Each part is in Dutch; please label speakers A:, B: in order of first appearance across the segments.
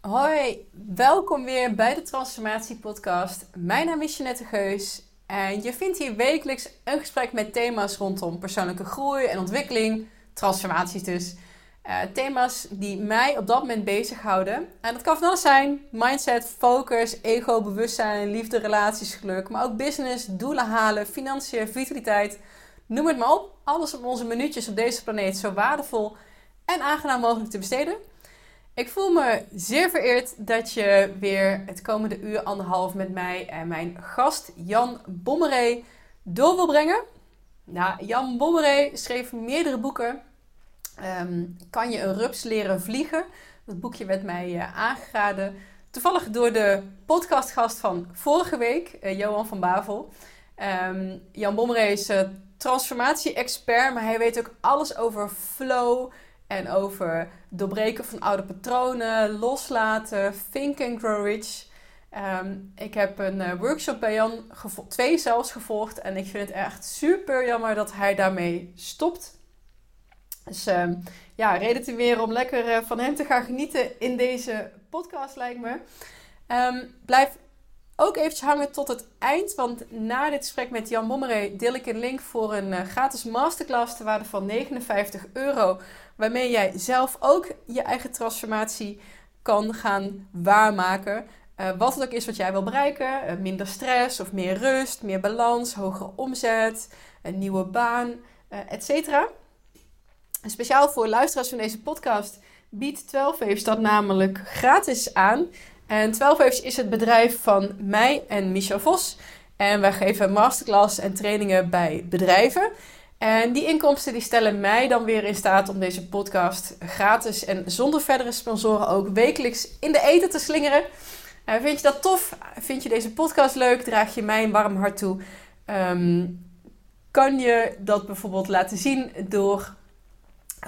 A: Hoi, welkom weer bij de Transformatie Podcast. Mijn naam is Jeanette Geus en je vindt hier wekelijks een gesprek met thema's rondom persoonlijke groei en ontwikkeling, transformaties dus. Uh, thema's die mij op dat moment bezighouden. En dat kan van alles zijn: mindset, focus, ego, bewustzijn, liefde, relaties, geluk, maar ook business, doelen halen, financiën, vitaliteit. Noem het maar op. Alles om onze minuutjes op deze planeet zo waardevol en aangenaam mogelijk te besteden. Ik voel me zeer vereerd dat je weer het komende uur anderhalf met mij en mijn gast Jan Bommeré door wil brengen. Nou, Jan Bommeré schreef meerdere boeken. Ehm, kan je een rups leren vliegen? Dat boekje werd mij uh, aangeraden. Toevallig door de podcastgast van vorige week, uh, Johan van Bavel. Um, Jan Bommeré is uh, transformatie-expert, maar hij weet ook alles over flow en over doorbreken van oude patronen, loslaten, think and grow rich. Ehm, ik heb een uh, workshop bij Jan, twee zelfs, gevolgd. En ik vind het echt super jammer dat hij daarmee stopt. Dus um, ja, reden te weer om lekker uh, van hem te gaan genieten in deze podcast, lijkt me. Um, blijf ook eventjes hangen tot het eind. Want na dit gesprek met Jan Bommeré deel ik een link voor een uh, gratis masterclass te waarde van 59 euro. Waarmee jij zelf ook je eigen transformatie kan gaan waarmaken. Uh, wat het ook is wat jij wil bereiken. Uh, minder stress of meer rust, meer balans, hogere omzet, een nieuwe baan, uh, etc. Speciaal voor luisteraars van deze podcast biedt 12 Waves dat namelijk gratis aan. En 12 Waves is het bedrijf van mij en Michel Vos. En wij geven masterclass en trainingen bij bedrijven. En die inkomsten die stellen mij dan weer in staat om deze podcast gratis en zonder verdere sponsoren ook wekelijks in de eten te slingeren. Uh, vind je dat tof? Vind je deze podcast leuk? Draag je mij een warm hart toe? Um, kan je dat bijvoorbeeld laten zien door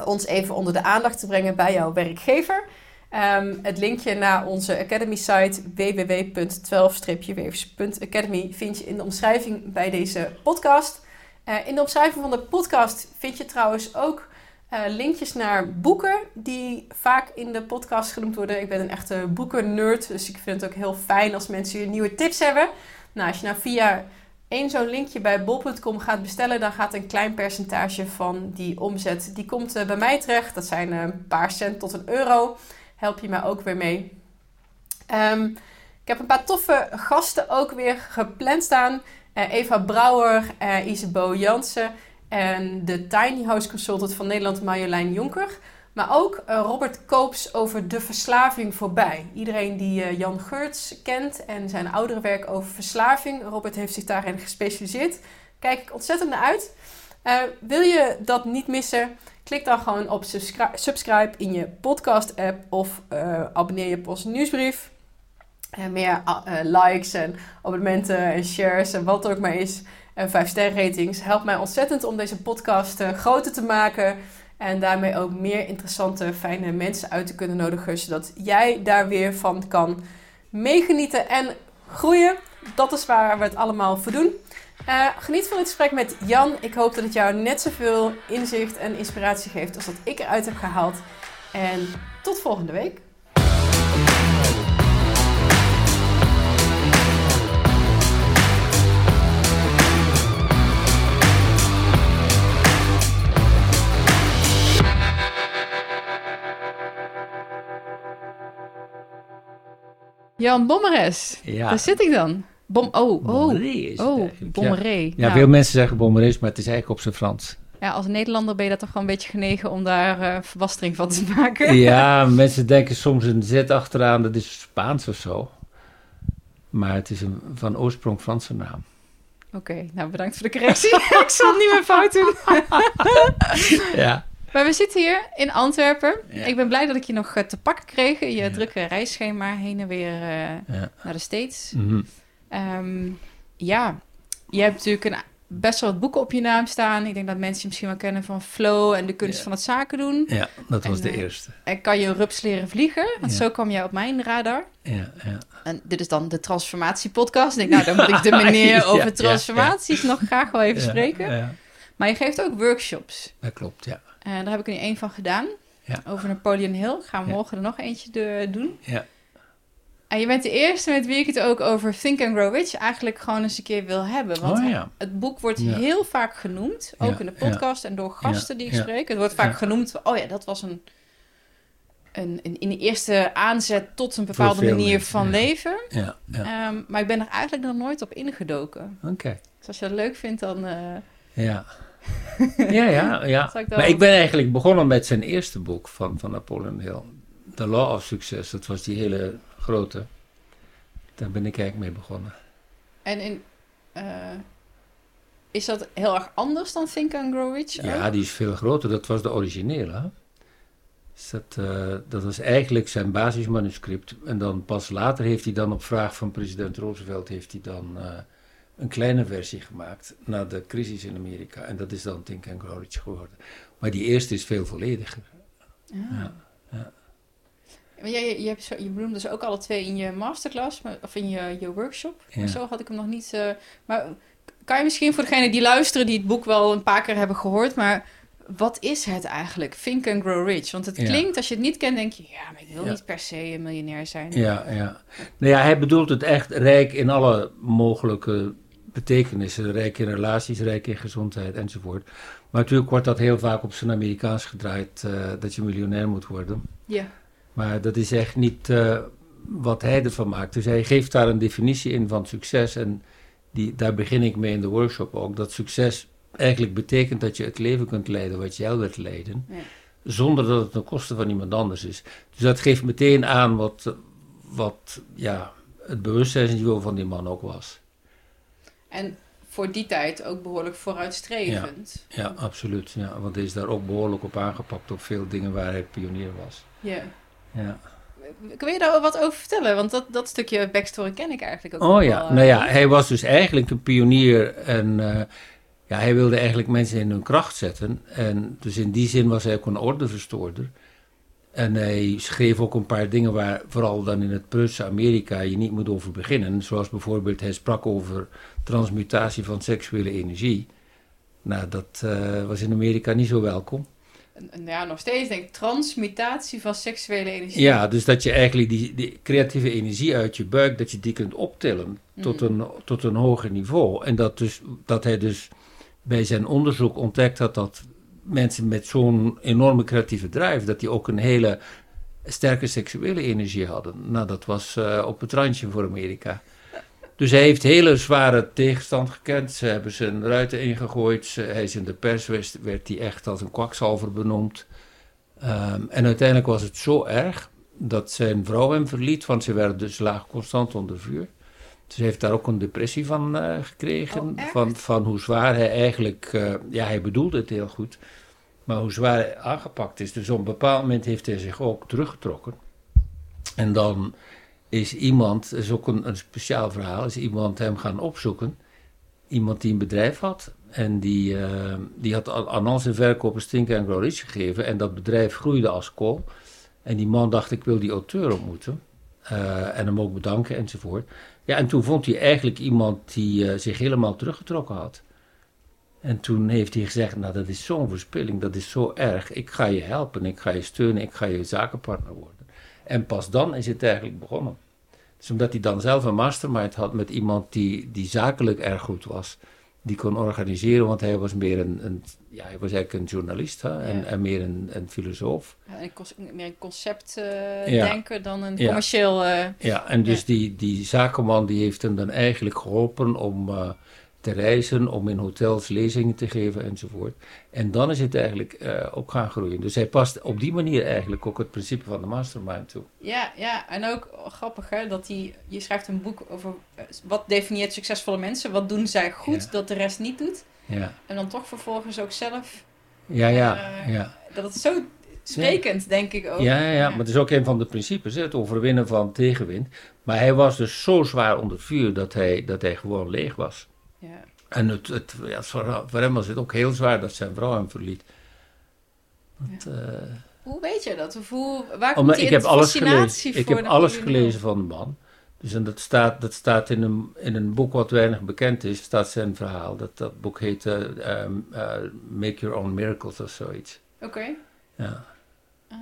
A: ons even onder de aandacht te brengen bij jouw werkgever? Um, het linkje naar onze Academy site www.12-wevers.academy vind je in de omschrijving bij deze podcast. Uh, in de omschrijving van de podcast vind je trouwens ook uh, linkjes naar boeken die vaak in de podcast genoemd worden. Ik ben een echte boeken-nerd, dus ik vind het ook heel fijn als mensen hier nieuwe tips hebben. Nou, als je nou via één zo'n linkje bij bol.com gaat bestellen, dan gaat een klein percentage van die omzet, die komt uh, bij mij terecht. Dat zijn een paar cent tot een euro. Help je mij ook weer mee. Um, ik heb een paar toffe gasten ook weer gepland staan. Uh, Eva Brouwer, uh, Isabo Jansen en de Tiny House Consultant van Nederland Marjolein Jonker. Maar ook uh, Robert Koops over de verslaving voorbij. Iedereen die Jan Geurts kent en zijn oudere werk over verslaving. Robert heeft zich daarin gespecialiseerd. Kijk ik ontzettend naar uit. wil je dat niet missen? Klik dan gewoon op subscri subscribe in je podcast app of abonneer je op onze nieuwsbrief. En meer uh, likes en abonnementen en shares en wat ook maar is. En 5 ster ratings. Helpt mij ontzettend om deze podcast uh, groter te maken. En daarmee ook meer interessante, fijne mensen uit te kunnen nodigen. Zodat jij daar weer van kan meegenieten en groeien. Dat is waar we het allemaal voor doen. Geniet van het gesprek met Jan. Ik hoop dat het jou net zoveel inzicht en inspiratie geeft als dat ik eruit heb gehaald. En tot volgende week. Jan Bommeres. Ja. Daar zit ik dan. Bom oh, oh, oh, Bommeré.
B: Ja, ja nou. veel mensen zeggen Bommeres, maar het is eigenlijk op zijn Frans.
A: Ja, als Nederlander ben je dat toch wel een beetje genegen om daar uh, verbastering van te maken.
B: Ja, mensen denken soms een Z achteraan, dat is Spaans of zo. Maar het is een van oorsprong Franse naam.
A: Oké, okay, nou bedankt voor de correctie. ik zal niet meer fout doen. ja. Maar we zitten hier in Antwerpen. Ik ben blij dat ik je nog eh, te pakken kreeg. Je ja. drukke reisschema heen en weer uh, ja. naar de States. Mm -hmm. um, ja, je hebt natuurlijk een, best wel wat boeken op je naam staan. Ik denk dat mensen je misschien wel kennen van Flow en de kunst van het zaken doen.
B: Ja, dat was en, de eerste.
A: En kan je een rups leren vliegen? Want zo kwam jij op mijn radar.
B: Ja, ja.
A: En dit is dan de transformatiepodcast. Ik denk, nou, dan moet ik de meneer over transformaties nog graag wel even spreken. Maar je geeft ook workshops.
B: Dat klopt, ja.
A: Uh, daar heb ik er nu één van gedaan. Ja. Over Napoleon Hill. Gaan we morgen er nog eentje de, doen.
B: Ja.
A: En je bent de eerste met wie ik het ook over Think and Grow Rich eigenlijk gewoon eens een keer wil hebben. Want
B: Oh, ja.
A: het boek wordt
B: Ja.
A: heel vaak genoemd, ook
B: Ja,
A: in de podcast en door gasten die ik spreek. Het wordt vaak genoemd, oh ja, dat was een, een, een, een eerste aanzet tot een bepaalde manier van leven.
B: Ja, ja.
A: Ehm, maar ik ben er eigenlijk nog nooit op ingedoken.
B: oké.
A: Dus als je dat leuk vindt, dan... eh,
B: Ja. ja, ja, ja.
A: Ik
B: Maar ik ben eigenlijk begonnen met zijn eerste boek van, van Napoleon Hill. The Law of Success. Dat was die hele grote. Daar ben ik eigenlijk mee begonnen.
A: En in, eh, is dat heel erg anders dan Think and Grow Rich? ook?
B: Ja, die is veel groter. Dat was de originele. Dus dat, eh, dat was eigenlijk zijn basismanuscript. En dan pas later heeft hij dan op vraag van president Roosevelt... heeft hij dan eh, een kleine versie gemaakt na de crisis in Amerika. En dat is dan Think and Grow Rich geworden. Maar die eerste is veel vollediger. Ja.
A: Maar jij, je, hebt zo, je benoemde ze ook alle twee in je masterclass, of in je, je workshop.
B: Ja.
A: Zo had ik hem nog niet. eh, maar kan je misschien voor degenen die luisteren, die het boek wel een paar keer hebben gehoord, maar wat is het eigenlijk? Think and Grow Rich. Want het
B: Ja.
A: klinkt, als je het niet kent, denk je, ja, maar ik wil
B: Ja.
A: niet per se een miljonair zijn.
B: Ja, ja. Nou ja, hij bedoelt het echt rijk in alle mogelijke betekenissen. Rijk in relaties, rijk in gezondheid enzovoort. Maar natuurlijk wordt dat heel vaak op zijn Amerikaans gedraaid, eh, dat je miljonair moet worden.
A: Ja.
B: Maar dat is echt niet eh, wat hij ervan maakt. Dus hij geeft daar een definitie in van succes. En die, daar begin ik mee in de workshop ook. Dat succes eigenlijk betekent dat je het leven kunt leiden wat jij wilt leiden.
A: Ja.
B: Zonder dat het ten koste van iemand anders is. Dus dat geeft meteen aan wat, wat ja, het bewustzijnsniveau van die man ook was.
A: En voor die tijd ook behoorlijk vooruitstrevend.
B: Ja, absoluut. Ja, want hij is daar ook behoorlijk op aangepakt op veel dingen waar hij pionier was.
A: Ja.
B: Ja.
A: Kun je daar wat over vertellen? Want dat, dat stukje backstory ken ik eigenlijk ook
B: Oh ja,
A: wel, eh,
B: nou ja, hij was dus eigenlijk een pionier en eh, ja, hij wilde eigenlijk mensen in hun kracht zetten. En dus in die zin was hij ook een ordeverstoorder. En hij schreef ook een paar dingen waar, vooral dan in het Prutse Amerika, je niet moet over beginnen. Zoals bijvoorbeeld, hij sprak over transmutatie van seksuele energie. Nou, dat eh, was in Amerika niet zo welkom.
A: Ja, nog steeds denk ik transmutatie van seksuele energie.
B: Ja, dus dat je eigenlijk die, die creatieve energie uit je buik, dat je die kunt optillen tot, een, tot een hoger niveau. En dat, dus, dat hij dus bij zijn onderzoek ontdekt had dat mensen met zo'n enorme creatieve drive, dat die ook een hele sterke seksuele energie hadden. Nou, dat was eh, op het randje voor Amerika. Dus hij heeft hele zware tegenstand gekend. Ze hebben zijn ruiten ingegooid. Hij is in de pers, werd, werd hij echt als een kwakzalver benoemd. Ehm, en uiteindelijk was het zo erg dat zijn vrouw hem verliet, want ze werden dus laag constant onder vuur. Dus hij heeft daar ook een depressie van eh, gekregen.
A: Oh,
B: van, van hoe zwaar hij eigenlijk, eh, ja, hij bedoelde het heel goed, maar hoe zwaar hij aangepakt is. Dus op een bepaald moment heeft hij zich ook teruggetrokken. En dan is iemand, dat is ook een, een speciaal verhaal, is iemand hem gaan opzoeken. Iemand die een bedrijf had. En die, eh, die had aan zijn verkopers and Grow Rich gegeven. En dat bedrijf groeide als kool. En die man dacht, ik wil die auteur ontmoeten. En hem ook bedanken enzovoort. Ja, en toen vond hij eigenlijk iemand die eh, zich helemaal teruggetrokken had. En toen heeft hij gezegd, nou dat is zo'n verspilling, dat is zo erg. Ik ga je helpen, ik ga je steunen, ik ga je zakenpartner worden. En pas dan is het eigenlijk begonnen. Dus omdat hij dan zelf een mastermind had met iemand die, die zakelijk erg goed was. Die kon organiseren, want hij was meer een, een ja, hij was eigenlijk een journalist hè, en,
A: Ja.
B: en meer een, een filosoof.
A: Ja, een cons- meer een concept
B: Ja.
A: denken dan een commercieel... eh,
B: Ja, en dus. Die, die zakenman die heeft hem dan eigenlijk geholpen om eh, te reizen, om in hotels lezingen te geven enzovoort. En dan is het eigenlijk eh, ook gaan groeien. Dus hij past op die manier eigenlijk ook het principe van de mastermind toe.
A: Ja, ja, en ook grappig hè, dat hij, je schrijft een boek over eh, wat definieert succesvolle mensen, wat doen zij goed
B: Ja.
A: dat de rest niet doet.
B: Ja,
A: En dan toch vervolgens ook zelf,
B: ja, ja.
A: Eh,
B: ja.
A: dat het zo sprekend, denk ik ook.
B: Ja, ja, ja, maar het is ook een van de principes, hè, het overwinnen van tegenwind. Maar hij was dus zo zwaar onder vuur dat hij, dat hij gewoon leeg was.
A: Ja.
B: En het, het, ja, voor, voor hem was het ook heel zwaar dat zijn vrouw hem verliet. Want, eh,
A: Hoe weet je dat? Of hoe, waar komt die
B: ik heb alles gelezen. Ik heb alles gelezen van de man. Dus en dat staat, dat staat in, een, in een boek wat weinig bekend is, staat zijn verhaal. Dat, dat boek heet eh, ehm, eh, Make Your Own Miracles of zoiets.
A: Oké.
B: Ja.
A: Ah.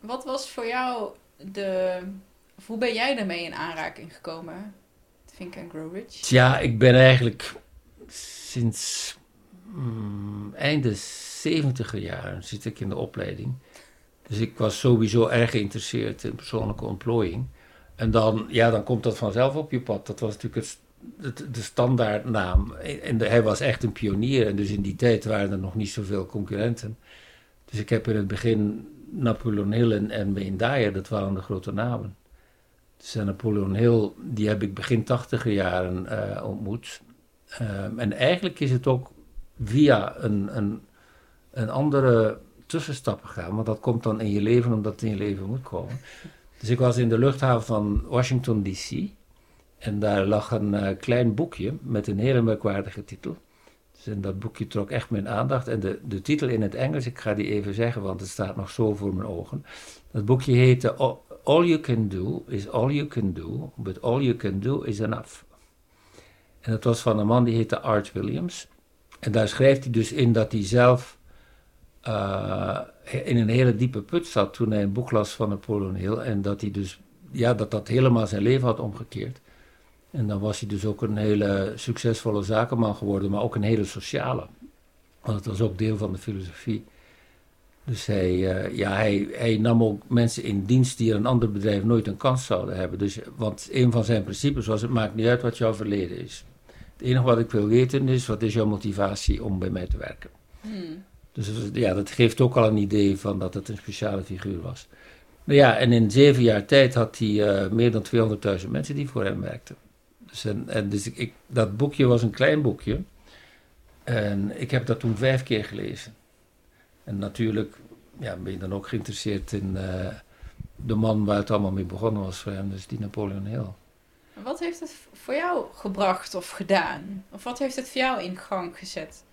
A: Wat was voor jou de, Of hoe ben jij daarmee in aanraking gekomen?
B: Ja, ik ben eigenlijk sinds mm, einde 70 jaren zit ik in de opleiding. Dus ik was sowieso erg geïnteresseerd in persoonlijke ontplooiing. En dan, ja, dan komt dat vanzelf op je pad. Dat was natuurlijk het, de standaardnaam. En hij was echt een pionier. En dus in die tijd waren er nog niet zoveel concurrenten. Dus ik heb in het begin Napoleon Hill en, en Wayne dat waren de grote namen. Dus Napoleon Hill, die heb ik begin tachtiger jaren uh, ontmoet. Um, en eigenlijk is het ook via een, een, een andere tussenstap gegaan. Want dat komt dan in je leven omdat het in je leven moet komen. Dus ik was in de luchthaven van Washington DC. En daar lag een uh, klein boekje met een hele merkwaardige titel. Dus en dat boekje trok echt mijn aandacht. En de, de titel in het Engels, ik ga die even zeggen, want het staat nog zo voor mijn ogen. Dat boekje heette All You Can Do is All You Can Do, but All You Can Do is Enough. En dat was van een man die heette Art Williams. En daar schrijft hij dus in dat hij zelf uh, in een hele diepe put zat toen hij een boek las van Napoleon Hill. En dat hij dus, ja, dat dat helemaal zijn leven had omgekeerd. En dan was hij dus ook een hele succesvolle zakenman geworden, maar ook een hele sociale. Want het was ook deel van de filosofie. Dus hij, uh, ja, hij, hij nam ook mensen in dienst die in een ander bedrijf nooit een kans zouden hebben. Dus, want een van zijn principes was: het maakt niet uit wat jouw verleden is. Het enige wat ik wil weten is: wat is jouw motivatie om bij mij te werken? Hmm. Dus ja, dat geeft ook al een idee van dat het een speciale figuur was. Nou ja, en in zeven jaar tijd had hij uh, meer dan 200.000 mensen die voor hem werkten. Dus, en, en dus ik, dat boekje was een klein boekje. En ik heb dat toen vijf keer gelezen. En natuurlijk ja, ben je dan ook geïnteresseerd in uh, de man waar het allemaal mee begonnen was voor hem, dus die Napoleon Hill.
A: Wat heeft het voor jou gebracht of gedaan? Of wat heeft het voor jou in gang gezet?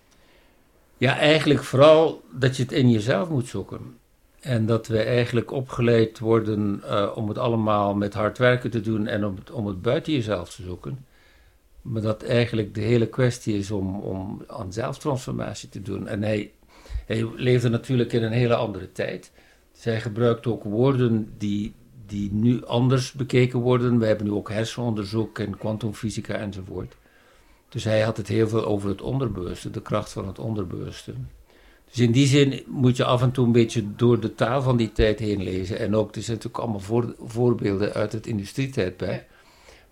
B: Ja, eigenlijk vooral dat je het in jezelf moet zoeken. En dat we eigenlijk opgeleid worden uh, om het allemaal met hard werken te doen en om het, om het buiten jezelf te zoeken. Maar dat eigenlijk de hele kwestie is om, om aan zelftransformatie te doen. En hij, hij leefde natuurlijk in een hele andere tijd. Zij gebruikt ook woorden die, die nu anders bekeken worden. We hebben nu ook hersenonderzoek en kwantumfysica enzovoort. Dus hij had het heel veel over het onderbewuste, de kracht van het onderbewuste. Dus in die zin moet je af en toe een beetje door de taal van die tijd heen lezen. En ook, er zijn natuurlijk allemaal voor, voorbeelden uit het industrietijdperk.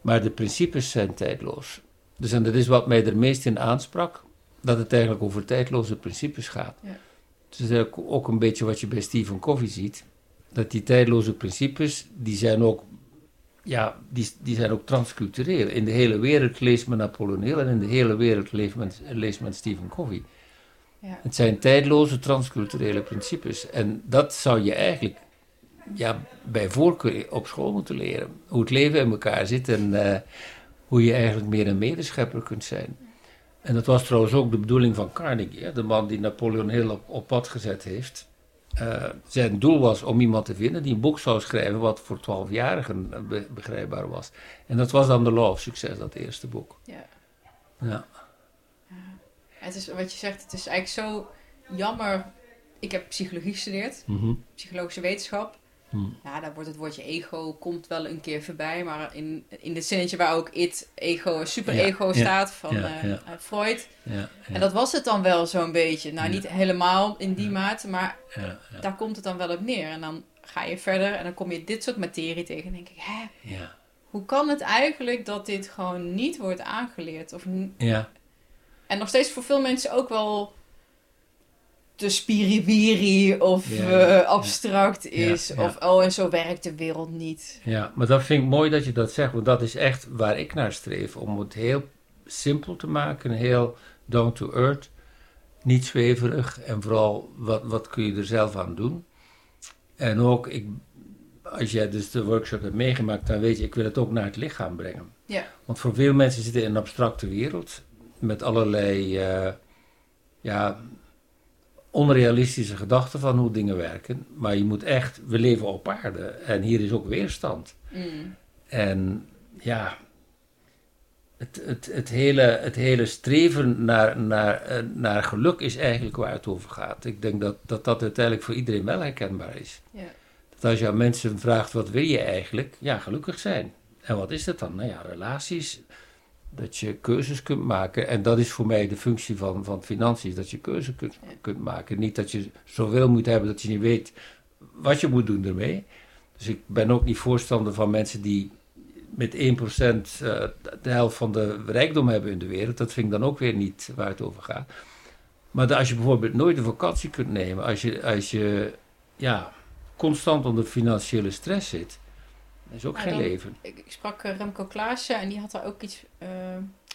B: Maar de principes zijn tijdloos. Dus en dat is wat mij er meest in aansprak, dat het eigenlijk over tijdloze principes gaat. Ja. Dus dat is ook een beetje wat je bij Stephen Covey ziet. Dat die tijdloze principes, die zijn ook ja, die, die zijn ook transcultureel. In de hele wereld leest men Napoleon en in de hele wereld leest men, leest men Stephen Covey. Ja. Het zijn tijdloze transculturele principes. En dat zou je eigenlijk ja, bij voorkeur op school moeten leren. Hoe het leven in elkaar zit en uh, hoe je eigenlijk meer een medeschepper kunt zijn. En dat was trouwens ook de bedoeling van Carnegie, de man die Napoleon Hill op, op pad gezet heeft. Uh, zijn doel was om iemand te vinden die een boek zou schrijven wat voor twaalfjarigen begrijpbaar was. En dat was dan The Law of Success, dat eerste boek.
A: Ja. ja. ja. Het is wat je zegt, het is eigenlijk zo jammer. Ik heb psychologie gestudeerd, mm psychologische wetenschap. Hmm. Ja, daar wordt het woordje ego komt wel een keer voorbij. Maar in, in dit zinnetje waar ook it, ego, superego staat van uh, Freud. En dat was het dan wel zo'n beetje. Nou, niet helemaal in die mate, maar daar komt het dan wel op neer. En dan ga je verder en dan kom je dit soort materie tegen. En denk ik, hè? Hoe kan het eigenlijk dat dit gewoon niet wordt aangeleerd? Of, ja. En nog steeds voor veel mensen ook wel te spiriwiri of eh, abstract is. Of oh, en zo werkt de wereld niet.
B: Ja, maar dat vind ik mooi dat je dat zegt, want dat is echt waar ik naar streef. Om het heel simpel te maken, heel down to earth, niet zweverig en vooral wat, wat kun je er zelf aan doen. En ook, ik, als jij dus de workshop hebt meegemaakt, dan weet je, ik wil het ook naar het lichaam brengen. Ja. Want voor veel mensen zitten in een abstracte wereld met allerlei. Uh, ja, onrealistische gedachten van hoe dingen werken. Maar je moet echt, we leven op aarde en hier is ook weerstand. Mm. En ja, het, het, het, hele, het hele streven naar, naar, eh, naar geluk is eigenlijk waar het over gaat. Ik denk dat dat, dat uiteindelijk voor iedereen wel herkenbaar is. Dat als je aan mensen vraagt, wat wil je eigenlijk? Ja, gelukkig zijn. En wat is dat dan? Nou ja, relaties. Dat je keuzes kunt maken. En dat is voor mij de functie van, van financiën. Dat je keuzes kunt, kunt maken. Niet dat je zoveel moet hebben dat je niet weet wat je moet doen ermee. Dus ik ben ook niet voorstander van mensen die met 1% uh, de helft van de rijkdom hebben in de wereld. Dat vind ik dan ook weer niet waar het over gaat. Maar als je bijvoorbeeld nooit een vakantie kunt nemen, als je, als je ja, constant onder financiële stress zit, dat is ook geen
A: dan,
B: leven.
A: Ik, ik sprak uh, Remco Klaassen en die had daar ook iets uh,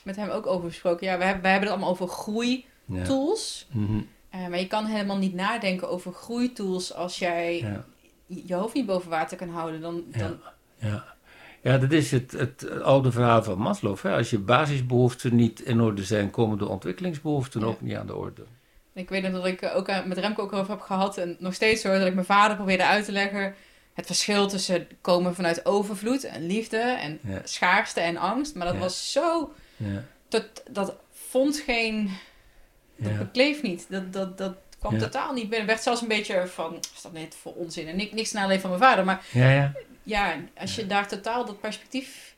A: met hem ook over gesproken. Ja, we hebben, wij hebben het allemaal over groeitools. Ja. Mm -hmm. uh, maar je kan helemaal niet nadenken over groeitools als jij ja. je hoofd niet boven water kan houden. Dan, dan...
B: Ja. ja. Ja, dat is het, het oude verhaal van Maslow. Hè? Als je basisbehoeften niet in orde zijn, komen de ontwikkelingsbehoeften ook niet aan de orde.
A: Ik weet dat ik ook met Remco ook over heb gehad. En nog steeds hoor dat ik mijn vader probeerde uit te leggen. Het verschil tussen komen vanuit overvloed en liefde en ja. schaarste en angst. Maar dat
B: Ja.
A: was zo...
B: Ja.
A: Dat, dat vond geen... Dat bekleef niet. Dat, dat, dat kwam totaal niet binnen. werd zelfs een beetje van... Is dat net voor onzin? En niks, niks nadeel van mijn vader. Maar
B: Ja, ja.
A: ja, als je daar totaal dat perspectief...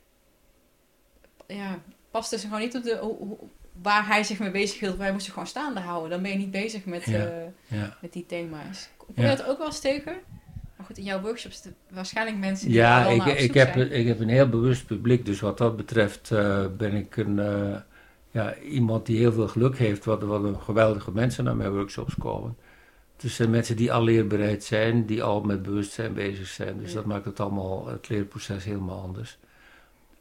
A: Ja, past dus gewoon niet op de... Waar hij zich mee bezig hield. Wij moesten gewoon staande houden. Dan ben je niet bezig met, eh, met die thema's. Kom je dat ook wel eens tegen? Maar goed, in jouw workshops zitten waarschijnlijk mensen die
B: Ja, ik, ik, heb,
A: zijn.
B: ik heb een heel bewust publiek, dus wat dat betreft eh, ben ik een, eh, ja, iemand die heel veel geluk heeft, wat, wat een geweldige mensen naar mijn workshops komen. Dus zijn mensen die al leerbereid zijn, die al met bewustzijn bezig zijn. Dus
A: Ja.
B: dat maakt het allemaal, het leerproces helemaal anders.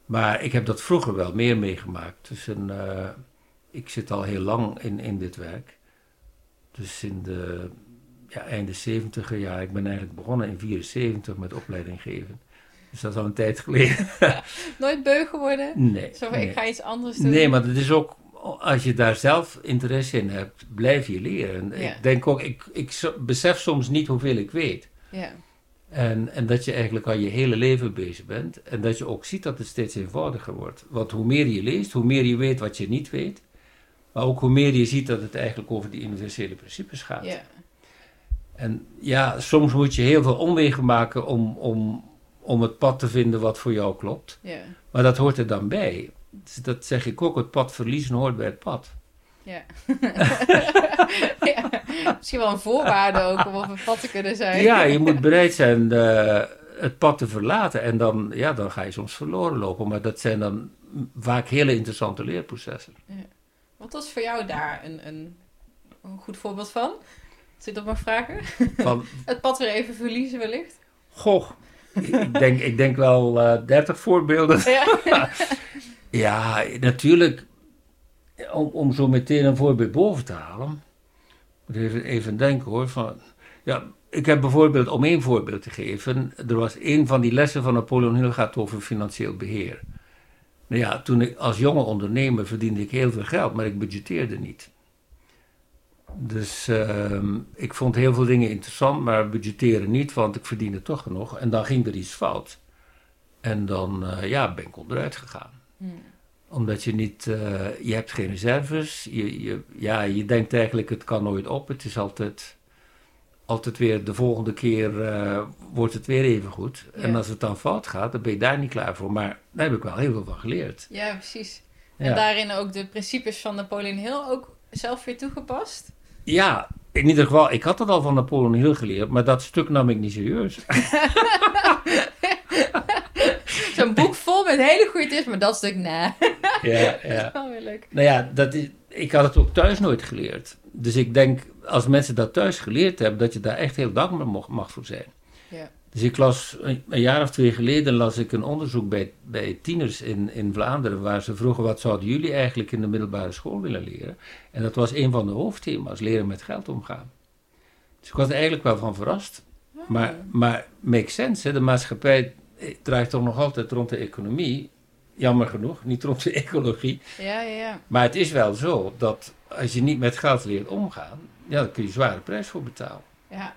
B: Maar ik heb dat vroeger wel meer meegemaakt. Dus een, eh, ik zit al heel lang in, in dit werk. Dus in de ja, einde 70 jaar. Ik ben eigenlijk begonnen in 74 met opleiding geven. Dus dat is al een tijd geleden.
A: Nooit beu geworden?
B: Nee.
A: Zo
B: nee.
A: ik ga iets anders doen.
B: Nee, maar het is ook, als je daar zelf interesse in hebt, blijf je leren.
A: Ja.
B: Ik denk ook, ik, ik besef soms niet hoeveel ik weet.
A: Ja,
B: En, en dat je eigenlijk al je hele leven bezig bent. En dat je ook ziet dat het steeds eenvoudiger wordt. Want hoe meer je leest, hoe meer je weet wat je niet weet. Maar ook hoe meer je ziet dat het eigenlijk over die universele principes gaat.
A: ja,
B: En ja, soms moet je heel veel omwegen maken om, om, om het pad te vinden wat voor jou klopt.
A: ja,
B: Maar dat hoort er dan bij. Dus dat zeg ik ook, het pad verliezen hoort bij het pad.
A: ja. ja. Misschien wel een voorwaarde ook om op een pad te kunnen zijn.
B: Ja, je moet bereid zijn eh, het pad te verlaten. En dan, ja, dan ga je soms verloren lopen. Maar dat zijn dan vaak hele interessante leerprocessen.
A: Wat was voor jou daar een, een, een goed voorbeeld van? Als ik dat mag vragen?
B: Van,
A: Het pad weer even verliezen wellicht?
B: goh, ik denk, ik denk wel eh 30 voorbeelden.
A: Ja,
B: Ja, natuurlijk, om, om zo meteen een voorbeeld boven te halen. Moet even, even denken hoor. Van, ja, ik heb bijvoorbeeld, om één voorbeeld te geven, er was een van die lessen van Napoleon Hill gaat over financieel beheer. Nou ja, toen ik als jonge ondernemer verdiende ik heel veel geld, maar ik budgetteerde niet. Dus ehm, ik vond heel veel dingen interessant, maar budgetteren niet, want ik verdiende toch genoeg. En dan ging er iets fout. En dan eh, ja, ben ik onderuit gegaan
A: Hmm.
B: omdat je niet, eh, je hebt geen reserves. Je, je, ja, je denkt eigenlijk, het kan nooit op. Het is altijd, altijd weer, de volgende keer eh, wordt het weer even goed.
A: Ja.
B: En als het dan fout gaat, dan ben je daar niet klaar voor. Maar daar heb ik wel heel veel van geleerd.
A: ja precies. En
B: Ja,
A: daarin ook de principes van Napoleon Hill ook zelf weer toegepast?
B: Ja in ieder geval, ik had het al van Napoleon Hill geleerd, maar dat stuk nam ik niet serieus.
A: Zo'n boek vol met hele goede tips, maar dat stuk, nee.
B: ja, ja.
A: Wel weer leuk.
B: Nou ja, dat is, ik had het ook thuis nooit geleerd. Dus ik denk, als mensen dat thuis geleerd hebben, dat je daar echt heel dankbaar mag voor zijn. Dus ik las, een jaar of twee geleden las ik een onderzoek bij, bij tieners in, in Vlaanderen, waar ze vroegen, wat zouden jullie eigenlijk in de middelbare school willen leren? En dat was een van de hoofdthema's, leren met geld omgaan. Dus ik was er eigenlijk wel van verrast. Maar, maar makes sense, hè? de maatschappij eh, draait toch nog altijd rond de economie. Jammer genoeg, niet rond de ecologie.
A: Ja, ja, ja.
B: Maar het is wel zo dat als je niet met geld leert omgaan, ja, dan kun je zware prijs voor betalen.
A: Ja.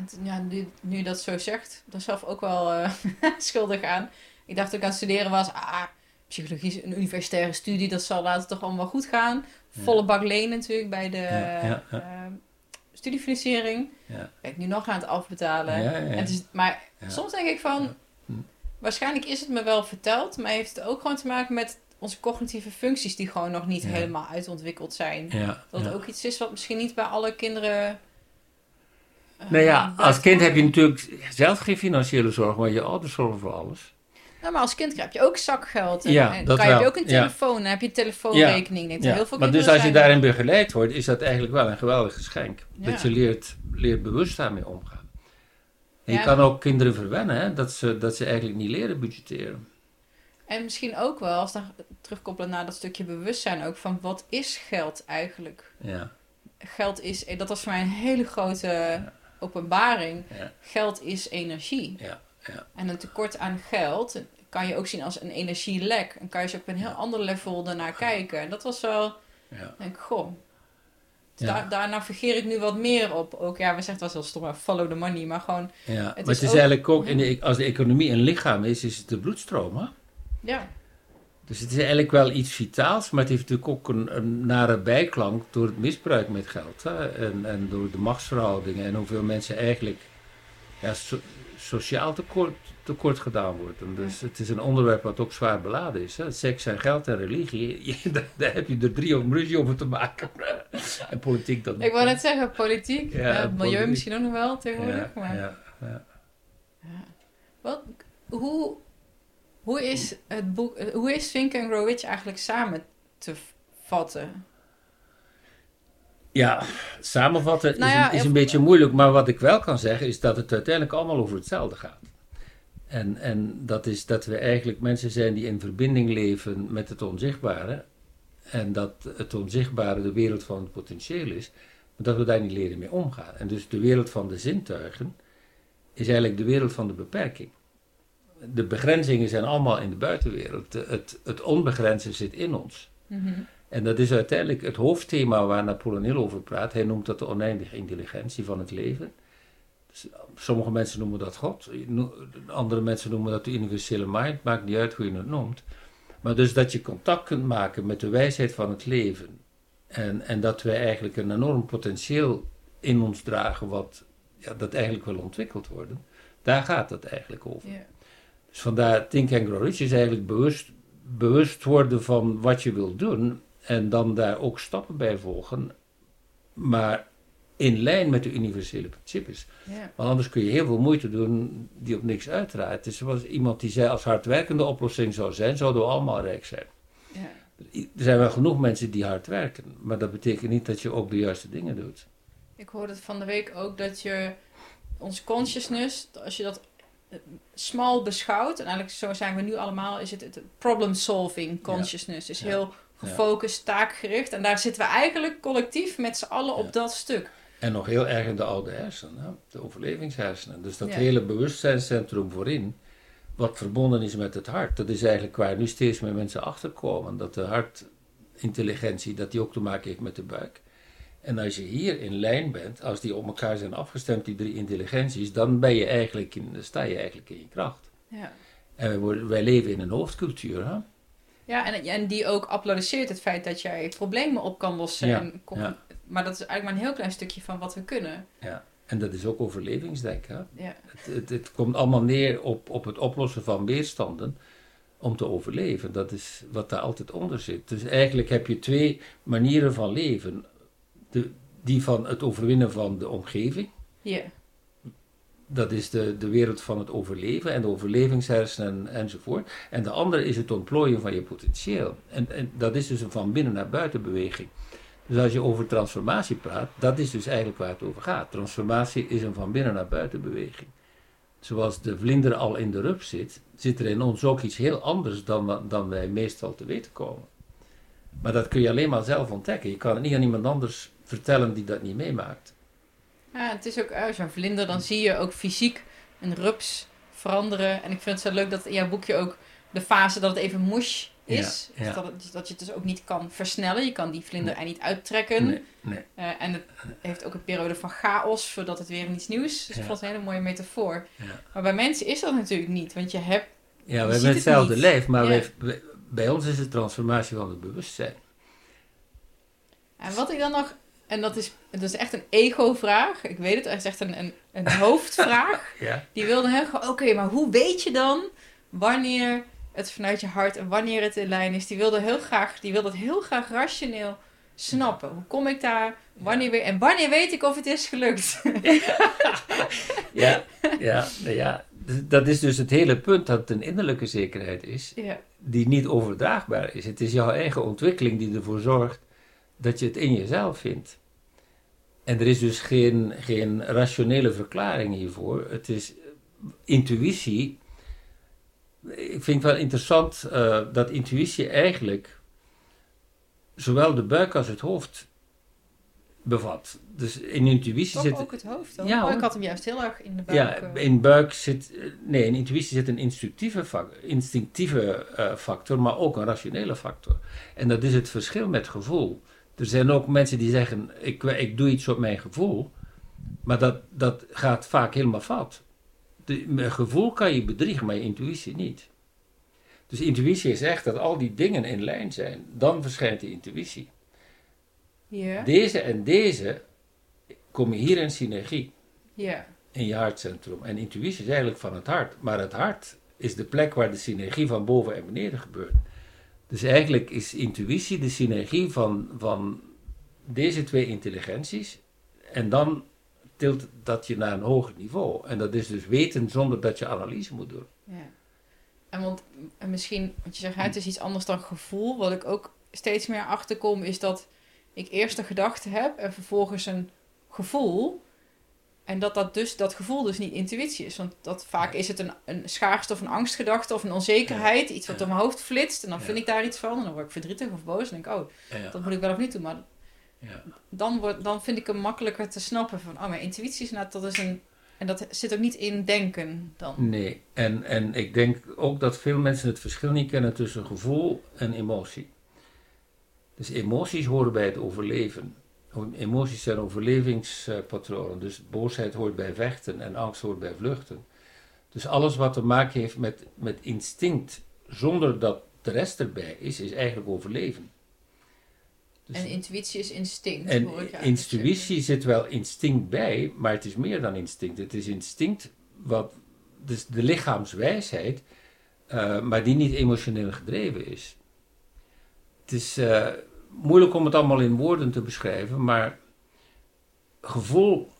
A: En t- ja, nu, dat zo zegt, daar zelf ook wel eh, schuldig aan. Ik dacht toen ik aan het studeren was, ah, psychologie is een universitaire studie, dat zal later toch allemaal goed gaan. Volle bak leen natuurlijk bij de eh, studiefinanciering.
B: Ja.
A: Ben ik nu nog aan het afbetalen. En het is, maar soms denk ik van.
B: Hm.
A: waarschijnlijk is het me wel verteld, maar heeft het ook gewoon te maken met onze cognitieve functies die gewoon nog niet
B: Ja.
A: helemaal uitontwikkeld zijn.
B: Ja,
A: Dat
B: ja.
A: ook iets is wat misschien niet bij alle kinderen.
B: Nou ja, als kind heb je natuurlijk zelf geen financiële zorg, maar je ouders zorgen voor alles.
A: Nou, maar als kind heb je ook zakgeld. En,
B: Ja,
A: en kan je, heb
B: wel.
A: je ook een
B: ja.
A: telefoon. Dan heb je een telefoonrekening.
B: Ja,
A: heel veel
B: maar dus als je daarin begeleid wordt, is dat eigenlijk wel een geweldig geschenk. Dat je leert, leert bewust daarmee omgaan. En je kan ook kinderen verwennen, hè, dat, ze, dat ze eigenlijk niet leren budgetteren.
A: En misschien ook wel, als we terugkoppelen naar dat stukje bewustzijn ook, van wat is geld eigenlijk?
B: Ja,
A: Geld is, dat was voor mij een hele grote openbaring.
B: ja,
A: Geld is energie.
B: ja. ja.
A: En een tekort aan geld kan je ook zien als een energielek. En kan je dus op een heel ander level daarnaar kijken. En dat was wel,
B: ja.
A: denk ik, goh. Dus. Daar, daar navigeer ik nu wat meer op. Ook ja, we zeggen het wel heel stom, maar follow the money. Maar gewoon,
B: ja.
A: Het
B: maar
A: is
B: het is
A: ook-
B: eigenlijk ook, in de, als de economie een lichaam is, is het de bloedstroom. Hè?
A: ja.
B: Dus het is eigenlijk wel iets vitaals, maar het heeft natuurlijk ook een, een nare bijklank door het misbruik met geld. Hè? En, en door de machtsverhoudingen en hoeveel mensen eigenlijk ja, so- sociaal tekort, tekort gedaan worden. Dus het is een onderwerp wat ook zwaar beladen is. Hè? Seks en geld en religie, je- daar, daar heb je er drie om ruzie over te maken. en politiek dan
A: Ik wou net zeggen, politiek,
B: Ja,
A: milieu
B: politiek.
A: misschien ook nog wel tegenwoordig.
B: ja,
A: maar
B: ja, ja.
A: Wat, hoe, hoe is het boek, eh, hoe is Think and Grow Rich eigenlijk samen te vatten?
B: Ja, samenvatten
A: Nou
B: is,
A: ja,
B: een, is een beetje moeilijk, maar wat ik wel kan zeggen is dat het uiteindelijk allemaal over hetzelfde gaat. En, en dat is dat we eigenlijk mensen zijn die in verbinding leven met het onzichtbare. En dat het onzichtbare de wereld van het potentieel is, maar dat we daar niet leren mee omgaan. En dus de wereld van de zintuigen is eigenlijk de wereld van de beperking. De begrenzingen zijn allemaal in de buitenwereld. Het, het onbegrensde zit in ons. En dat is uiteindelijk het hoofdthema waar Napoleon over praat. Hij noemt dat de oneindige intelligentie van het leven. Dus, sommige mensen noemen dat God, andere mensen noemen dat de universele mind, maakt niet uit hoe je het noemt. Maar dus dat je contact kunt maken met de wijsheid van het leven. En, en dat wij eigenlijk een enorm potentieel in ons dragen, wat ja, dat eigenlijk wil ontwikkeld worden. Daar gaat het eigenlijk over.
A: Ja.
B: Dus vandaar Think and Grow Rich is eigenlijk bewust, bewust worden van wat je wilt doen en dan daar ook stappen bij volgen, maar in lijn met de universele principes.
A: Ja.
B: Want anders kun je heel veel moeite doen die op niks uitdraait. Het is zoals iemand die zei als hardwerkende oplossing zou zijn, zouden we allemaal rijk zijn.
A: Ja.
B: Er zijn wel genoeg mensen die hard werken, maar dat betekent niet dat je ook de juiste dingen doet.
A: Ik hoorde van de week ook dat je ons consciousness, als je dat smal beschouwt, en eigenlijk zo zijn we nu allemaal, is het, het problem solving consciousness. Is
B: Ja.
A: heel gefocust, taakgericht. En daar zitten we eigenlijk collectief met z'n allen op dat stuk.
B: En nog heel erg in de oude hersenen, hè? de overlevingshersenen. Dus dat hele bewustzijnscentrum voorin, wat verbonden is met het hart, dat is eigenlijk waar nu steeds meer mensen achterkomen. Dat de hartintelligentie, dat die ook te maken heeft met de buik. En als je hier in lijn bent, als die op elkaar zijn afgestemd, die drie intelligenties, dan ben je eigenlijk in, sta je eigenlijk in je kracht.
A: Ja.
B: En wij, worden- wij leven in een hoofdcultuur. Hè?
A: Ja, en, en die ook applaudisseert het feit dat jij problemen op kan lossen.
B: Ja,
A: en kom-
B: ja.
A: Maar dat is eigenlijk maar een heel klein stukje van wat we kunnen.
B: Ja. En dat is ook overlevingsdenken. Hè?
A: Ja.
B: Het, het, het komt allemaal neer op, op het oplossen van weerstanden om te overleven. Dat is wat daar altijd onder zit. Dus eigenlijk heb je twee manieren van leven. De, die van het overwinnen van de omgeving.
A: Ja.
B: Dat is de, de wereld van het overleven en de overlevingshersenen enzovoort. En de andere is het ontplooien van je potentieel. En, en dat is dus een van binnen naar buiten beweging. Dus als je over transformatie praat, dat is dus eigenlijk waar het over gaat. Transformatie is een van binnen naar buiten beweging. Zoals de vlinder al in de rups zit, zit er in ons ook iets heel anders dan, dan wij meestal te weten komen. Maar dat kun je alleen maar zelf ontdekken. Je kan het niet aan iemand anders vertellen die dat niet meemaakt.
A: Ja, het is ook als je een vlinder, dan zie je ook fysiek een rups veranderen. En ik vind het zo leuk dat in jouw boekje ook de fase dat het even mush is.
B: Ja, ja.
A: Dus dat, het, dat je het dus ook niet kan versnellen. Je kan die vlinder er niet uittrekken.
B: Nee, nee.
A: Eh, en het heeft ook een periode van chaos voordat het weer iets nieuws is. Dus
B: Ja.
A: ik vond het een hele mooie metafoor.
B: Ja.
A: Maar bij mensen is dat natuurlijk niet. Want je hebt...
B: Ja,
A: Je
B: we hebben
A: het
B: hetzelfde lijf, maar
A: Ja.
B: wij, wij- bij ons is het transformatie van het bewustzijn.
A: En wat ik dan nog En dat is, dat is echt een ego-vraag. Ik weet het, het is echt een, een, een hoofdvraag.
B: Ja.
A: Die wilde heel graag, oké, maar hoe weet je dan wanneer het vanuit je hart en wanneer het in lijn is? Die wilde heel graag, die wilde het heel graag rationeel snappen. Hoe kom ik daar? Wanneer weer, en wanneer weet ik of het is gelukt?
B: Ja, ja, ja, dat is dus het hele punt dat het een innerlijke zekerheid is,
A: ja,
B: die niet overdraagbaar is. Het is jouw eigen ontwikkeling die ervoor zorgt dat je het in jezelf vindt. En er is dus geen, geen rationele verklaring hiervoor. Het is intuïtie. Ik vind het wel interessant eh, dat intuïtie eigenlijk zowel de buik als het hoofd bevat. Dus in intuïtie zit.
A: ook het hoofd dan?
B: Ja,
A: oh, ik had hem juist heel erg in de buik.
B: Ja,
A: eh.
B: in buik zit. eh, Nee, in intuïtie zit een instinctieve, instinctieve eh, factor, maar ook een rationele factor. En dat is het verschil met gevoel. Er zijn ook mensen die zeggen: ik, ik doe iets op mijn gevoel, maar dat, dat gaat vaak helemaal fout. De, gevoel kan je bedriegen, maar je intuïtie niet. Dus intuïtie is echt dat al die dingen in lijn zijn. Dan verschijnt de intuïtie. Deze en deze komen hier in synergie in je hartcentrum. En intuïtie is eigenlijk van het hart. Maar het hart is de plek waar de synergie van boven en beneden gebeurt. Dus eigenlijk is intuïtie de synergie van, van deze twee intelligenties. En dan tilt dat je naar een hoger niveau. En dat is dus weten zonder dat je analyse moet doen.
A: ja. En want en misschien, want je zegt, het is iets anders dan gevoel. Wat ik ook steeds meer achterkom, is dat ik eerst een gedachte heb en vervolgens een gevoel. En dat, dat, dus, dat gevoel dus niet intuïtie is. Want dat, vaak is het een, een schaarste of een angstgedachte of een onzekerheid. Iets wat door mijn hoofd flitst. En dan vind ik daar iets van. En dan word ik verdrietig of boos. En denk ik, oh, dat moet ik wel of niet doen. Maar
B: Ja.
A: dan, wordt, dan vind ik hem makkelijker te snappen. Van, oh, mijn intuïtie is nou, dat is een... En dat zit ook niet in denken dan.
B: Nee, en, en ik denk ook dat veel mensen het verschil niet kennen tussen gevoel en emotie. Dus emoties horen bij het overleven. Emoties zijn overlevingspatronen. Dus boosheid hoort bij vechten en angst hoort bij vluchten. Dus alles wat te maken heeft met, met instinct, zonder dat de rest erbij is, is eigenlijk overleven. Dus-
A: En intuïtie is instinct.
B: en intuïtie zit wel instinct bij, maar het is meer dan instinct. Het is instinct wat, dus de lichaamswijsheid, eh, maar die niet emotioneel gedreven is. Het is eh, moeilijk om het allemaal in woorden te beschrijven, maar gevoel,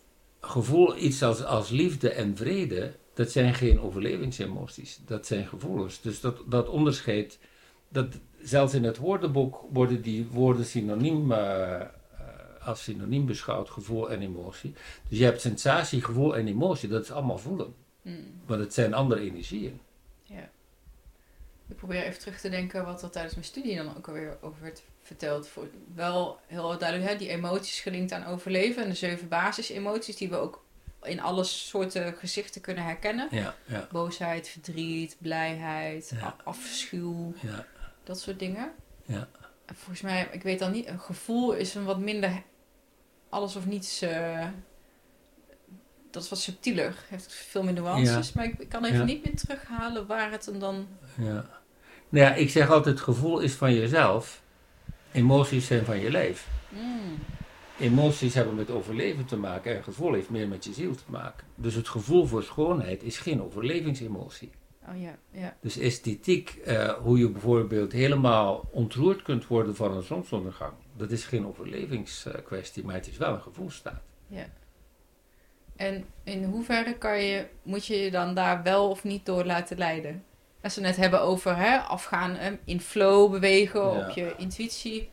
B: gevoel iets als, als liefde en vrede, dat zijn geen overlevingsemoties, dat zijn gevoelens. Dus dat, dat onderscheid, dat, zelfs in het woordenboek worden die woorden synoniem, eh, als synoniem beschouwd, gevoel en emotie. Dus je hebt sensatie, gevoel en emotie, dat is allemaal voelen.
A: Hmm,
B: Maar het zijn andere energieën.
A: Ik probeer even terug te denken wat er tijdens mijn studie dan ook alweer over werd verteld. Voor, wel heel duidelijk, hè, die emoties gelinkt aan overleven. En de zeven basisemoties die we ook in alle soorten gezichten kunnen herkennen.
B: Ja, ja,
A: Boosheid, verdriet, blijheid,
B: Ja.
A: afschuw,
B: ja.
A: dat soort dingen.
B: Ja.
A: En volgens mij, ik weet dan niet, een gevoel is een wat minder alles of niets. eh, dat is wat subtieler, heeft veel meer nuances. Maar ik, ik kan even niet meer terughalen waar het hem dan.
B: ja. Nou ja, ik zeg altijd, gevoel is van jezelf, emoties zijn van je lijf.
A: Mm,
B: Emoties hebben met overleven te maken en gevoel heeft meer met je ziel te maken. Dus het gevoel voor schoonheid is geen overlevingsemotie.
A: oh ja, ja.
B: Dus esthetiek, eh, hoe je bijvoorbeeld helemaal ontroerd kunt worden van een zonsondergang, dat is geen overlevingskwestie, maar het is wel een gevoelstaat.
A: ja. En in hoeverre kan je, moet je je dan daar wel of niet door laten leiden? Als we het net hebben over hè, afgaan, in flow bewegen,
B: Ja.
A: op je intuïtie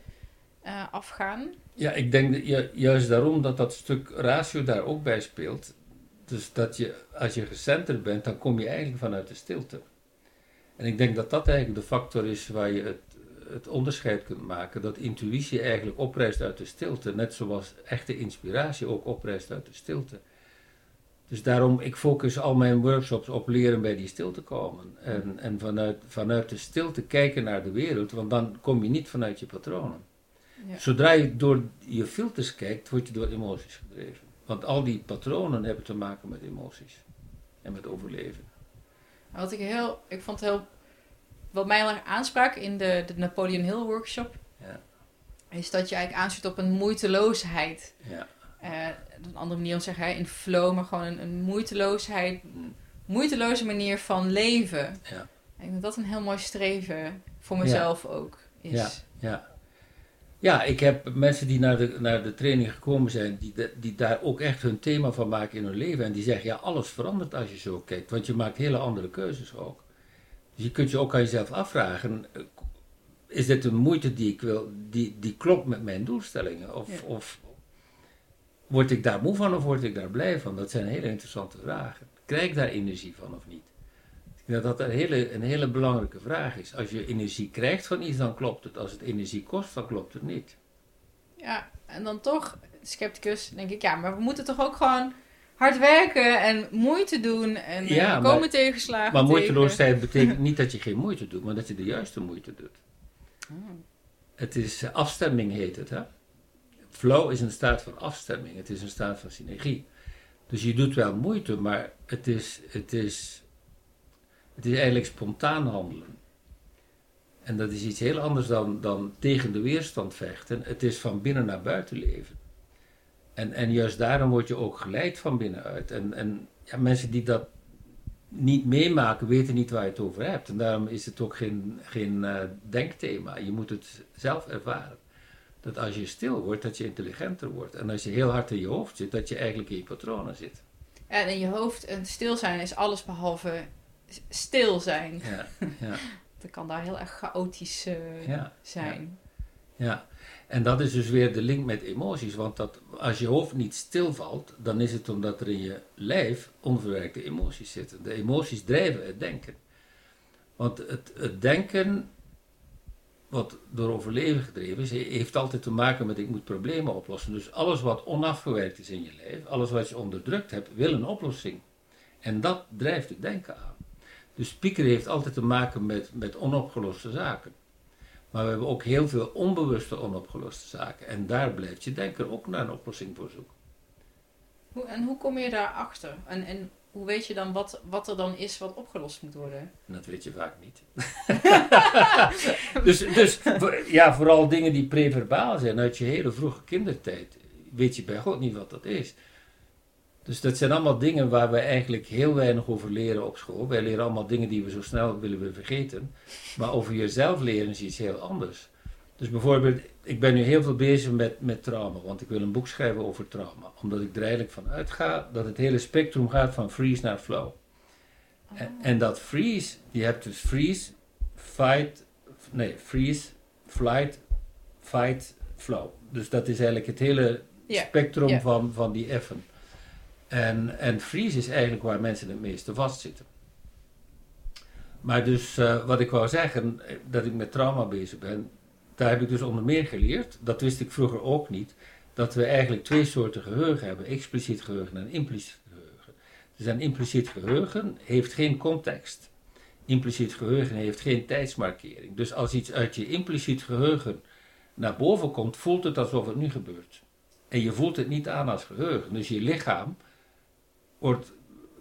A: eh, afgaan.
B: Ja, ik denk dat ju- juist daarom dat dat stuk ratio daar ook bij speelt. Dus dat je, als je gecenterd bent, dan kom je eigenlijk vanuit de stilte. En ik denk dat dat eigenlijk de factor is waar je het, het onderscheid kunt maken. Dat intuïtie eigenlijk oprijst uit de stilte, net zoals echte inspiratie ook oprijst uit de stilte. Dus daarom, ik focus al mijn workshops op leren bij die stilte komen. En, en vanuit, vanuit de stilte kijken naar de wereld, want dan kom je niet vanuit je patronen.
A: Ja.
B: Zodra je door je filters kijkt, word je door emoties gedreven. Want al die patronen hebben te maken met emoties. En met overleven.
A: Wat ik heel, ik vond heel, wat mij heel erg aansprak in de, de Napoleon Hill workshop,
B: Ja.
A: is dat je eigenlijk aansluit op een moeiteloosheid.
B: Ja.
A: Uh, een andere manier om te zeggen, hè, in flow, maar gewoon een, een moeiteloosheid, moeiteloze manier van leven.
B: Ja.
A: Ik denk dat dat een heel mooi streven voor mezelf ook is.
B: Ja, ja. Ja, ik heb mensen die naar de, naar de training gekomen zijn, die, die daar ook echt hun thema van maken in hun leven. En die zeggen, ja, alles verandert als je zo kijkt, want je maakt hele andere keuzes ook. Dus je kunt je ook aan jezelf afvragen, is dit een moeite die ik wil, die, die klopt met mijn doelstellingen? Of, of word ik daar moe van of word ik daar blij van? Dat zijn hele interessante vragen. Krijg ik daar energie van of niet? Ik denk dat dat een hele, een hele belangrijke vraag is. Als je energie krijgt van iets, dan klopt het. Als het energie kost, dan klopt het niet.
A: Ja, en dan toch, scepticus, denk ik, ja, maar we moeten toch ook gewoon hard werken en moeite doen en eh, komen maar, tegenslagen.
B: Maar moeiteloosheid betekent niet dat je geen moeite doet, maar dat je de juiste moeite doet. Oh. Het is eh, afstemming heet het, hè? Flow is een staat van afstemming, het is een staat van synergie. Dus je doet wel moeite, maar het is, het is, het is eigenlijk spontaan handelen. En dat is iets heel anders dan, dan tegen de weerstand vechten. Het is van binnen naar buiten leven. En, en juist daarom word je ook geleid van binnenuit. En, en ja, mensen die dat niet meemaken, weten niet waar je het over hebt. En daarom is het ook geen, geen uh, denkthema. Je moet het zelf ervaren. Dat als je stil wordt, dat je intelligenter wordt. En als je heel hard in je hoofd zit, dat je eigenlijk in je patronen zit.
A: En in je hoofd, en stil zijn is alles behalve stil zijn.
B: Ja, ja.
A: dat kan daar heel erg chaotisch uh, ja, zijn.
B: Ja. ja. En dat is dus weer de link met emoties. Want dat, als je hoofd niet stilvalt, dan is het omdat er in je lijf onverwerkte emoties zitten. De emoties drijven het denken. Want het, het denken, wat door overleven gedreven is, heeft altijd te maken met ik moet problemen oplossen. Dus alles wat onafgewerkt is in je lijf, alles wat je onderdrukt hebt, wil een oplossing. En dat drijft het denken aan. Dus pieker heeft altijd te maken met, met onopgeloste zaken. Maar we hebben ook heel veel onbewuste onopgeloste zaken. En daar blijft je denken ook naar een oplossing voor zoeken.
A: En hoe kom je daarachter? En, en hoe weet je dan wat, wat er dan is wat opgelost moet worden?
B: Dat weet je vaak niet. dus, dus ja, vooral dingen die preverbaal zijn uit je hele vroege kindertijd. Weet je bij God niet wat dat is. Dus dat zijn allemaal dingen waar we eigenlijk heel weinig over leren op school. Wij leren allemaal dingen die we zo snel willen vergeten. Maar over jezelf leren is iets heel anders. Dus bijvoorbeeld, ik ben nu heel veel bezig met, met trauma, want ik wil een boek schrijven over trauma. Omdat ik er eigenlijk van uitga dat het hele spectrum gaat van freeze naar flow. En, oh. en, dat freeze, je hebt dus freeze, fight, nee, freeze, flight, fight, flow. Dus dat is eigenlijk het hele spectrum Van, van die effen. En, en freeze is eigenlijk waar mensen het meeste vastzitten. Maar dus uh, wat ik wou zeggen, eh, dat ik met trauma bezig ben, daar heb ik dus onder meer geleerd, dat wist ik vroeger ook niet, dat we eigenlijk twee soorten geheugen hebben, expliciet geheugen en impliciet geheugen. Dus een impliciet geheugen heeft geen context. Impliciet geheugen heeft geen tijdsmarkering. Dus als iets uit je impliciet geheugen naar boven komt, voelt het alsof het nu gebeurt. En je voelt het niet aan als geheugen. Dus je lichaam wordt,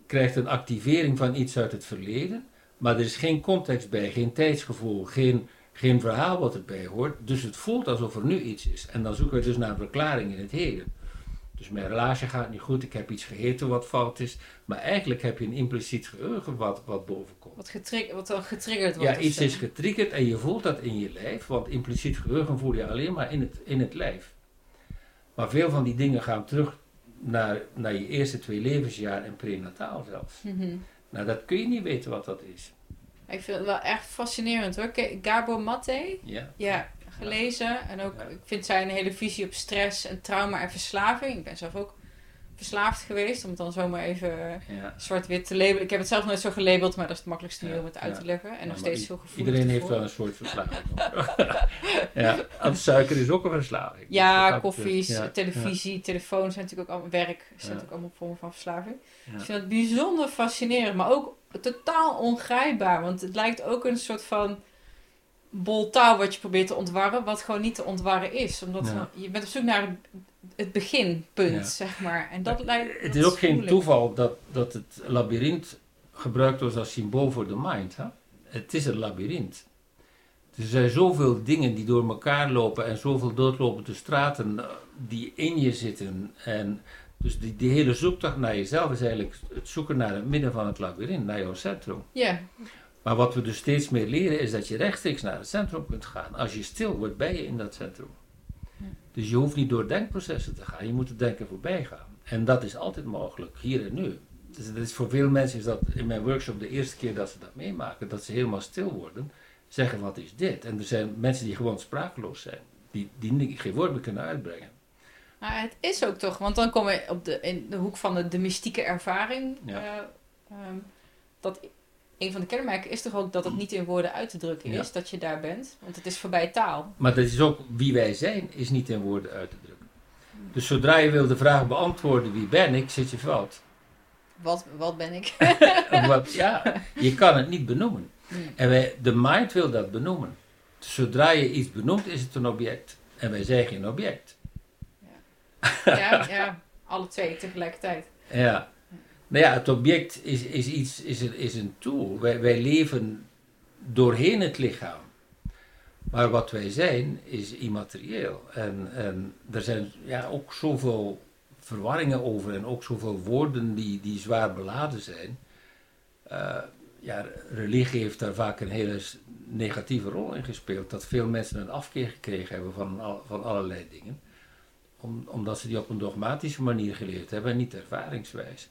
B: krijgt een activering van iets uit het verleden, maar er is geen context bij, geen tijdsgevoel, geen, geen verhaal wat erbij hoort. Dus het voelt alsof er nu iets is. En dan zoeken we dus naar een verklaring in het heden. Dus mijn relatie gaat niet goed, ik heb iets gegeten wat fout is. Maar eigenlijk heb je een impliciet geheugen wat, wat bovenkomt.
A: Wat, getrig wat dan getriggerd wordt.
B: Ja, iets is getriggerd en je voelt dat in je lijf. Want impliciet geheugen voel je alleen maar in het, in het lijf. Maar veel van die dingen gaan terug naar, naar je eerste twee levensjaar en prenataal zelfs. Mm Nou, dat kun je niet weten wat dat is.
A: Ik vind het wel echt fascinerend hoor. Gabo Matte.
B: Ja.
A: Ja, gelezen. En ook, ik vind zijn hele visie op stress en trauma en verslaving. Ik ben zelf ook verslaafd geweest. Om het dan zomaar even zwart-wit te labelen. Ik heb het zelf nooit zo gelabeld, maar dat is het makkelijkste ja. om het uit te leggen. En nog steeds veel gevoelig.
B: Iedereen heeft wel een soort verslaving. ja, aan suiker is ook een verslaving.
A: Ja, koffies, televisie, telefoon zijn natuurlijk ook allemaal werk. zijn natuurlijk allemaal vormen van verslaving. Dus ik vind het bijzonder fascinerend, maar ook totaal ongrijpbaar. Want het lijkt ook een soort van bol touw wat je probeert te ontwarren, wat gewoon niet te ontwarren is. Omdat je bent op zoek naar het beginpunt, zeg maar. En dat lijkt,
B: het is ook geen toeval dat, dat het labyrint gebruikt wordt als symbool voor de mind. Hè? Het is een labyrint. Er zijn zoveel dingen die door elkaar lopen en zoveel doodlopende straten eh, die in je zitten. En dus die, die hele zoektocht naar jezelf is eigenlijk het zoeken naar het midden van het labyrint, naar jouw centrum.
A: Ja,
B: Maar wat we dus steeds meer leren is dat je rechtstreeks naar het centrum kunt gaan. Als je stil wordt, ben je in dat centrum. Dus je hoeft niet door denkprocessen te gaan, je moet het denken voorbij gaan. En dat is altijd mogelijk, hier en nu. Dus dat is voor veel mensen is dat in mijn workshop de eerste keer dat ze dat meemaken, dat ze helemaal stil worden, zeggen wat is dit? En er zijn mensen die gewoon sprakeloos zijn, die, die geen woord meer kunnen uitbrengen.
A: Maar het is ook toch, want dan kom je op de, in de hoek van de, de mystieke ervaring.
B: Ja.
A: eh, ehm, dat een van de kenmerken is toch ook dat het niet in woorden uit te drukken
B: Ja.
A: is dat je daar bent. Want het is voorbij taal.
B: Maar dat is ook wie wij zijn, is niet in woorden uit te drukken. Dus zodra je wil de vraag beantwoorden wie ben ik, zit je fout.
A: Wat, wat ben ik?
B: Wat, ja, je kan het niet benoemen.
A: Hmm.
B: En wij, de mind wil dat benoemen. Dus zodra je iets benoemt, is het een object. En wij zijn geen object.
A: Ja, ja, alle twee tegelijkertijd.
B: Ja. Nou ja, het object is, is, iets, is, een, is een tool. Wij, wij leven doorheen het lichaam. Maar wat wij zijn, is immaterieel. En, en er zijn ja, ook zoveel verwarringen over en ook zoveel woorden die, die zwaar beladen zijn. Eh, ja, religie heeft daar vaak een hele negatieve rol in gespeeld. Dat veel mensen een afkeer gekregen hebben van, van allerlei dingen. Om, omdat ze die op een dogmatische manier geleerd hebben en niet ervaringswijs.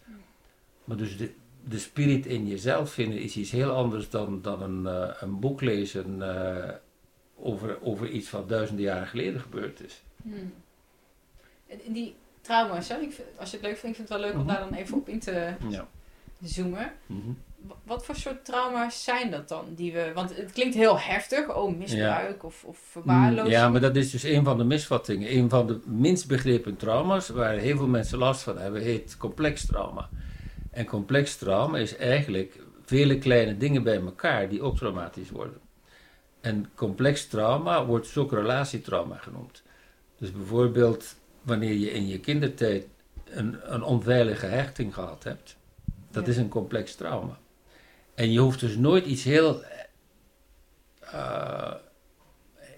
B: Maar dus de, de spirit in jezelf vinden is iets heel anders dan, dan een, eh, een boek lezen eh, over, over iets wat duizenden jaren geleden gebeurd is.
A: Hmm. En die trauma's, hè, ik vind- als je het leuk vindt, ik vind het wel leuk om
B: Mhm.
A: daar dan even op in te
B: Ja.
A: zoomen. W- Wat voor soort trauma's zijn dat dan? Die we, want het klinkt heel heftig, oh misbruik of, of verwaarlozing.
B: Ja, maar dat is dus een van de misvattingen. Een van de minst begrepen trauma's, waar heel veel mensen last van hebben, heet complex trauma. En complex trauma is eigenlijk vele kleine dingen bij elkaar die ook traumatisch worden. En complex trauma wordt dus ook relatietrauma genoemd. Dus bijvoorbeeld wanneer je in je kindertijd een, een onveilige hechting gehad hebt, dat
A: Ja.
B: is een complex trauma. En je hoeft dus nooit iets heel eh,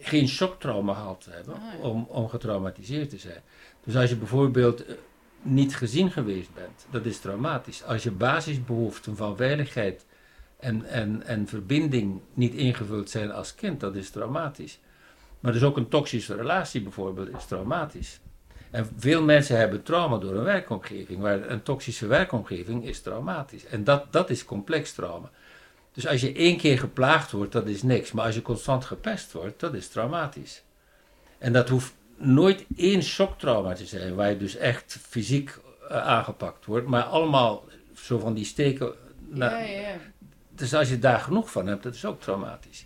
B: geen shocktrauma gehad te hebben
A: Ah, ja.
B: om, om getraumatiseerd te zijn. Dus als je bijvoorbeeld eh, niet gezien geweest bent, dat is traumatisch. Als je basisbehoeften van veiligheid en, en, en verbinding niet ingevuld zijn als kind, dat is traumatisch. Maar dus ook een toxische relatie bijvoorbeeld is traumatisch. En veel mensen hebben trauma door een werkomgeving, waar een toxische werkomgeving is traumatisch. En dat, dat is complex trauma. Dus als je één keer geplaagd wordt, dat is niks. Maar als je constant gepest wordt, dat is traumatisch. En dat hoeft nooit één shocktrauma te zijn, waar je dus echt fysiek eh, aangepakt wordt. Maar allemaal zo van die steken. nou,
A: ja, ja.
B: Dus als je daar genoeg van hebt, dat is ook traumatisch.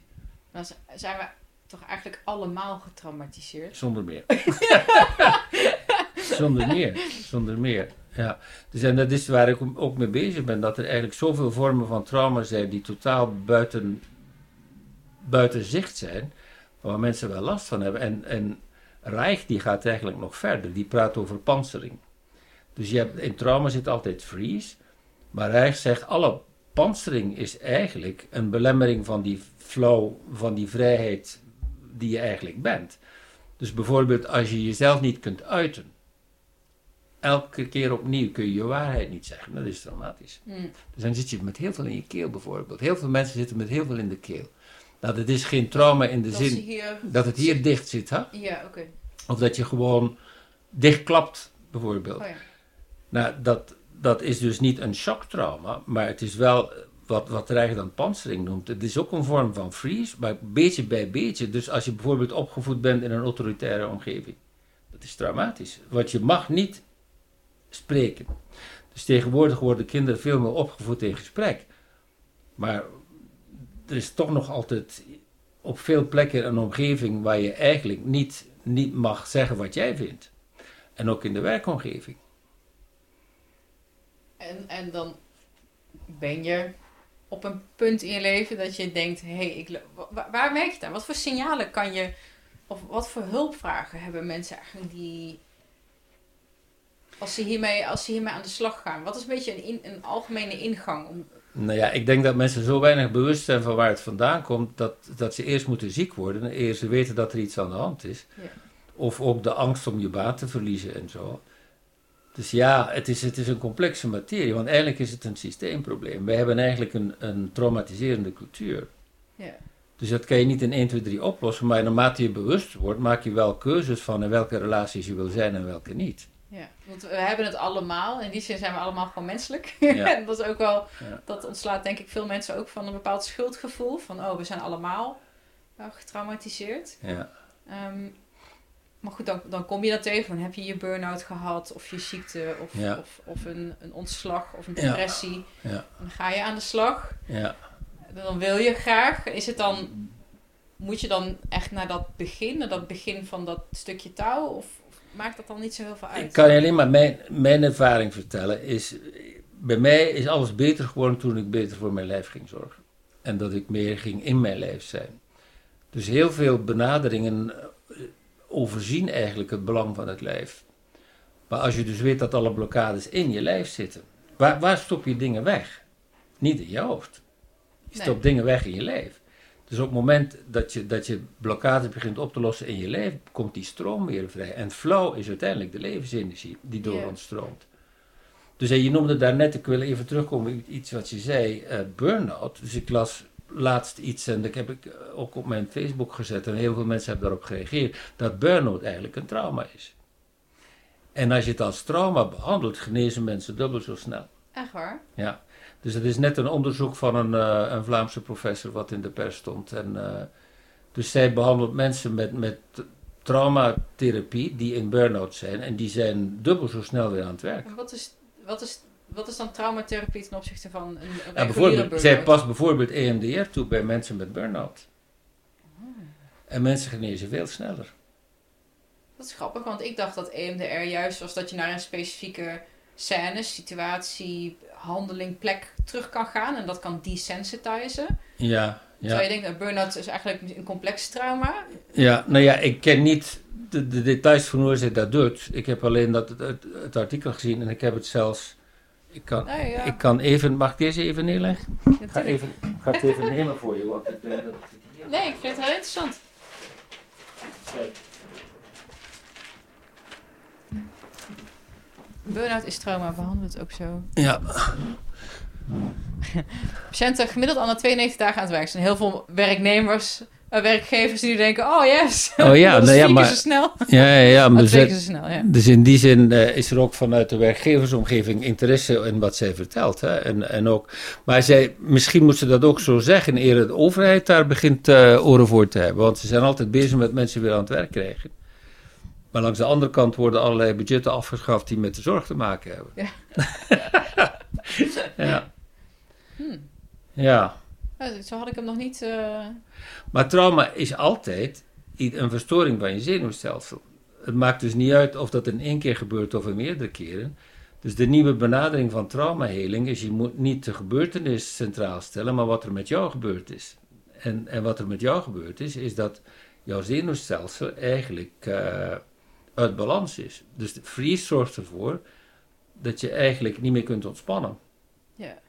A: Dan zijn we toch eigenlijk allemaal getraumatiseerd.
B: Zonder meer. zonder meer. Zonder meer. Ja. Dus en dat is waar ik ook mee bezig ben, dat er eigenlijk zoveel vormen van trauma zijn die totaal buiten, buiten zicht zijn, waar mensen wel last van hebben. En, en Reich die gaat eigenlijk nog verder, die praat over pansering. Dus je hebt, in trauma zit altijd freeze, maar Reich zegt alle pansering is eigenlijk een belemmering van die flow, van die vrijheid die je eigenlijk bent. Dus bijvoorbeeld als je jezelf niet kunt uiten, elke keer opnieuw kun je je waarheid niet zeggen, dat is traumatisch.
A: Hmm.
B: Dus dan zit je met heel veel in je keel bijvoorbeeld. Heel veel mensen zitten met heel veel in de keel. Nou, dat is geen trauma in de
A: Dat
B: zin
A: hier...
B: dat het hier dicht zit, hè?
A: Ja, oké.
B: Of dat je gewoon dichtklapt, bijvoorbeeld.
A: Oh ja.
B: Nou, dat, dat is dus niet een shocktrauma, maar het is wel wat, wat dan pansering noemt. Het is ook een vorm van freeze, maar beetje bij beetje. Dus als je bijvoorbeeld opgevoed bent in een autoritaire omgeving, dat is traumatisch. Want je mag niet spreken. Dus tegenwoordig worden kinderen veel meer opgevoed in gesprek. Maar er is toch nog altijd op veel plekken een omgeving waar je eigenlijk niet, niet mag zeggen wat jij vindt. En ook in de werkomgeving.
A: En, en dan ben je op een punt in je leven dat je denkt: hé, hey, ik lo- wa- waar merk je aan? Wat voor signalen kan je, of wat voor hulpvragen hebben mensen eigenlijk die. Als ze, hiermee, als ze hiermee aan de slag gaan, wat is een beetje een, in- een algemene ingang om
B: Nou ja, ik denk dat mensen zo weinig bewust zijn van waar het vandaan komt, dat, dat ze eerst moeten ziek worden, eer ze weten dat er iets aan de hand is.
A: Ja.
B: Of ook de angst om je baan te verliezen en zo. Dus ja, het is, het is een complexe materie, want eigenlijk is het een systeemprobleem. Wij hebben eigenlijk een, een traumatiserende cultuur.
A: Ja.
B: Dus dat kan je niet in 1, 2, 3 oplossen, maar naarmate je bewust wordt, maak je wel keuzes van in welke relaties je wil zijn en welke niet.
A: Ja, want we hebben het allemaal. In die zin zijn we allemaal gewoon menselijk.
B: Ja.
A: En dat is ook wel,
B: Ja.
A: dat ontslaat denk ik veel mensen ook van een bepaald schuldgevoel. Van, oh, we zijn allemaal getraumatiseerd.
B: Ja.
A: Ehm, maar goed, dan, dan kom je dat tegen. Dan heb je je burn-out gehad, of je ziekte, of,
B: Ja.
A: of, of een, een ontslag, of een
B: Ja.
A: depressie.
B: Ja.
A: Dan ga je aan de slag.
B: ja.
A: Dan wil je graag. Is het dan, moet je dan echt naar dat begin, naar dat begin van dat stukje touw? Of, of maakt dat dan niet zo heel veel uit?
B: Ik kan je alleen maar mijn, mijn ervaring vertellen. Is, bij mij is alles beter geworden toen ik beter voor mijn lijf ging zorgen. En dat ik meer ging in mijn lijf zijn. Dus heel veel benaderingen overzien eigenlijk het belang van het lijf. Maar als je dus weet dat alle blokkades in je lijf zitten, waar, waar stop je dingen weg? Niet in je hoofd. Je
A: Nee.
B: stopt dingen weg in je lijf. Dus op het moment dat je, dat je blokkades begint op te lossen in je lijf, komt die stroom weer vrij. En flow is uiteindelijk de levensenergie die door ons stroomt. Dus en je noemde daarnet, ik wil even terugkomen op iets wat je zei, eh burn-out. Dus ik las laatst iets en dat heb ik eh, ook op mijn Facebook gezet en heel veel mensen hebben daarop gereageerd, dat burn-out eigenlijk een trauma is. En als je het als trauma behandelt, genezen mensen dubbel zo snel.
A: Echt waar?
B: Ja, dus het is net een onderzoek van een, eh, een Vlaamse professor wat in de pers stond. En, eh, dus zij behandelt mensen met, met traumatherapie die in burn-out zijn en die zijn dubbel zo snel weer aan het werk.
A: Wat is, wat is, wat is dan traumatherapie ten opzichte van een, een
B: Ja, bijvoorbeeld, zij past bijvoorbeeld EMDR toe bij mensen met burn-out. En mensen genezen veel sneller.
A: Dat is grappig, want ik dacht dat EMDR juist was dat je naar een specifieke scène, situatie, handeling, plek terug kan gaan. En dat kan desensitizen.
B: Ja,
A: Terwijl
B: ja.
A: je denkt, een burn-out is eigenlijk een complex trauma.
B: ja, nou ja, ik ken niet de, de details van hoe zij dat doet. Ik heb alleen dat, het, het artikel gezien en ik heb het zelfs... Ik kan,
A: Nou ja,
B: ik kan even, mag ik deze even neerleggen? Ik ga, even, ik ga het even nemen voor je, want ik denk dat het hier...
A: Nee, ik vind het heel interessant. Burn-out is trauma, behandel het ook zo.
B: Ja,
A: Patiënten gemiddeld al na 92 dagen aan het werk zijn. Heel veel werknemers, eh, werkgevers die nu denken, oh yes,
B: Oh ja,
A: dat
B: nou ja, maar-
A: zo snel.
B: ja, ja, ja maar ze-
A: zo snel, ja.
B: Dus in die zin eh, is er ook vanuit de werkgeversomgeving interesse in wat zij vertelt. Hè? En, en ook, maar zij, misschien moet ze dat ook zo zeggen, eer de overheid daar begint eh, oren voor te hebben. Want ze zijn altijd bezig met mensen weer aan het werk krijgen. Maar langs de andere kant worden allerlei budgetten afgeschaft die met de zorg te maken hebben.
A: Ja.
B: ja.
A: Hmm.
B: ja.
A: Zo had ik hem nog niet... eh,
B: Maar trauma is altijd een verstoring van je zenuwstelsel. Het maakt dus niet uit of dat in één keer gebeurt of in meerdere keren. Dus de nieuwe benadering van traumaheling is: je moet niet de gebeurtenis centraal stellen, maar wat er met jou gebeurd is. En, en wat er met jou gebeurd is, is dat jouw zenuwstelsel eigenlijk eh, uit balans is. Dus de freeze zorgt ervoor dat je eigenlijk niet meer kunt ontspannen.
A: ja.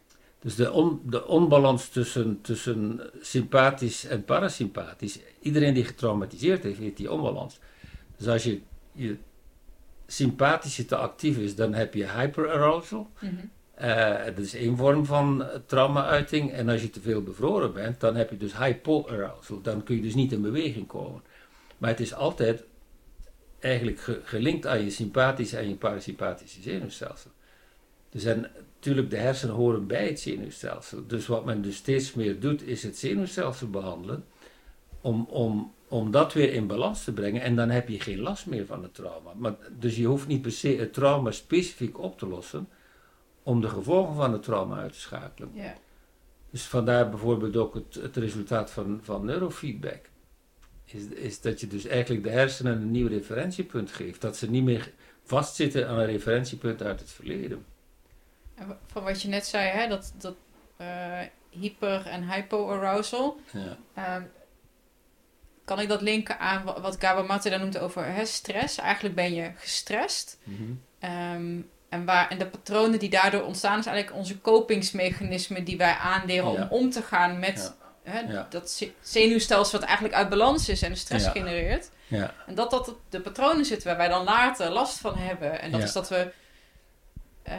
B: Dus de, on- de onbalans tussen, tussen sympathisch en parasympathisch. Iedereen die getraumatiseerd heeft, heeft die onbalans. Dus als je, je sympathische te actief is, dan heb je hyperarousal. Eh, dat is één vorm van trauma-uiting. En als je te veel bevroren bent, dan heb je dus hypoarousal. Dan kun je dus niet in beweging komen. Maar het is altijd eigenlijk ge- gelinkt aan je sympathische en je parasympathische zenuwstelsel. Dus en natuurlijk, de hersenen horen bij het zenuwstelsel. Dus wat men dus steeds meer doet, is het zenuwstelsel behandelen. Om, om, om dat weer in balans te brengen. En dan heb je geen last meer van het trauma. Maar, dus je hoeft niet per se het trauma specifiek op te lossen om de gevolgen van het trauma uit te schakelen.
A: ja.
B: Dus vandaar bijvoorbeeld ook het, het resultaat van, van neurofeedback. Is, is dat je dus eigenlijk de hersenen een nieuw referentiepunt geeft. Dat ze niet meer vastzitten aan een referentiepunt uit het verleden.
A: Van wat je net zei, hè, dat, dat eh, hyper- en hypoarousal.
B: Ja.
A: Ehm, kan ik dat linken aan wa- wat Gabor Maté dan noemt over hè, stress? Eigenlijk ben je gestrest.
B: Mhm.
A: Ehm, en, waar, en de patronen die daardoor ontstaan, is eigenlijk onze kopingsmechanismen die wij aanleren
B: Ja.
A: om om te gaan met hè,
B: Ja.
A: dat ze- zenuwstelsel wat eigenlijk uit balans is en stress genereert.
B: Ja,
A: En dat dat de patronen zitten waar wij dan later last van hebben. En dat is dat we eh,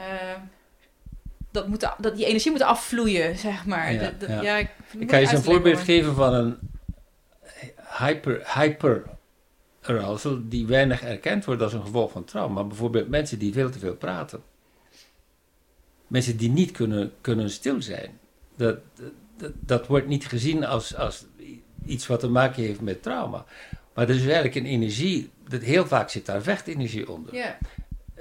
A: dat, moeten, dat die energie moet afvloeien, zeg maar.
B: Ja,
A: Dat- dat-
B: ja.
A: ja, ik,
B: Ik ga je eens een voorbeeld geven van een hyper, hyper arousal die weinig erkend wordt als een gevolg van trauma. Bijvoorbeeld mensen die veel te veel praten. Mensen die niet kunnen, kunnen stil zijn. Dat, dat, dat wordt niet gezien als, als iets wat te maken heeft met trauma. Maar er is eigenlijk een energie, dat heel vaak zit daar vechtenergie onder.
A: Ja,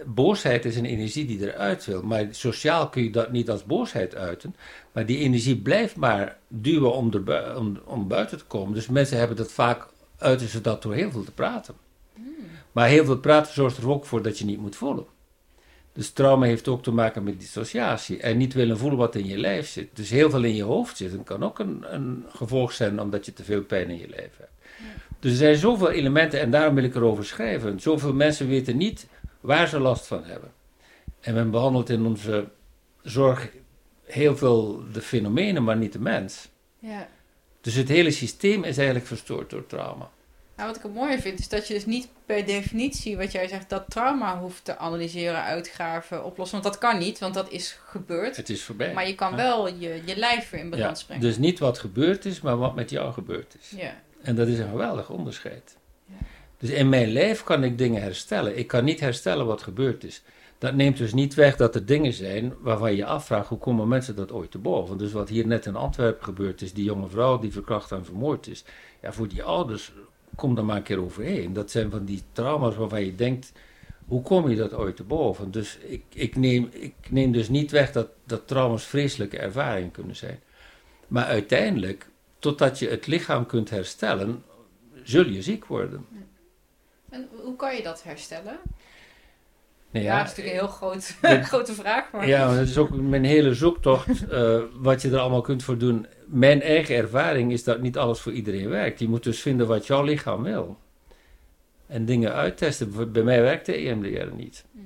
B: Boosheid is een energie die eruit wil, maar sociaal kun je dat niet als boosheid uiten. Maar die energie blijft maar duwen om, er om, om buiten te komen. Dus mensen hebben dat vaak, uiten ze dat door heel veel te praten. Maar heel veel praten zorgt er ook voor dat je niet moet voelen. Dus trauma heeft ook te maken met dissociatie. En niet willen voelen wat in je lijf zit. Dus heel veel in je hoofd zitten kan ook een, een gevolg zijn omdat je te veel pijn in je lijf hebt. Dus er zijn zoveel elementen en daarom wil ik erover schrijven. Zoveel mensen weten niet waar ze last van hebben. En men behandelt in onze zorg heel veel de fenomenen, maar niet de mens.
A: ja.
B: Dus het hele systeem is eigenlijk verstoord door trauma.
A: Nou, wat ik het mooie vind, is dat je dus niet per definitie, wat jij zegt, dat trauma hoeft te analyseren, uitgraven, oplossen. Want dat kan niet, want dat is gebeurd.
B: Het is voorbij.
A: Maar je kan
B: Ja.
A: wel je, je lijf weer in
B: Ja,
A: balans brengen.
B: dus niet wat gebeurd is, maar wat met jou gebeurd is.
A: Ja.
B: En dat is een geweldig onderscheid. Dus in mijn lijf kan ik dingen herstellen. Ik kan niet herstellen wat gebeurd is. Dat neemt dus niet weg dat er dingen zijn waarvan je je afvraagt hoe komen mensen dat ooit te boven. Dus wat hier net in Antwerpen gebeurd is, die jonge vrouw die verkracht en vermoord is. Ja, voor die ouders, kom er maar een keer overheen. Dat zijn van die trauma's waarvan je denkt, hoe kom je dat ooit te boven? Dus ik, ik, neem, ik neem dus niet weg dat, dat trauma's vreselijke ervaringen kunnen zijn. Maar uiteindelijk, totdat je het lichaam kunt herstellen, zul je ziek worden.
A: En hoe kan je dat herstellen?
B: Nee,
A: Ja, dat is natuurlijk een heel groot,
B: dit-
A: grote vraag. Maar...
B: Ja, maar dat is ook mijn hele zoektocht, eh, wat je er allemaal kunt voor doen. Mijn eigen ervaring is dat niet alles voor iedereen werkt. Je moet dus vinden wat jouw lichaam wil. En dingen uittesten. Bij mij werkt de EMDR niet.
A: Hm.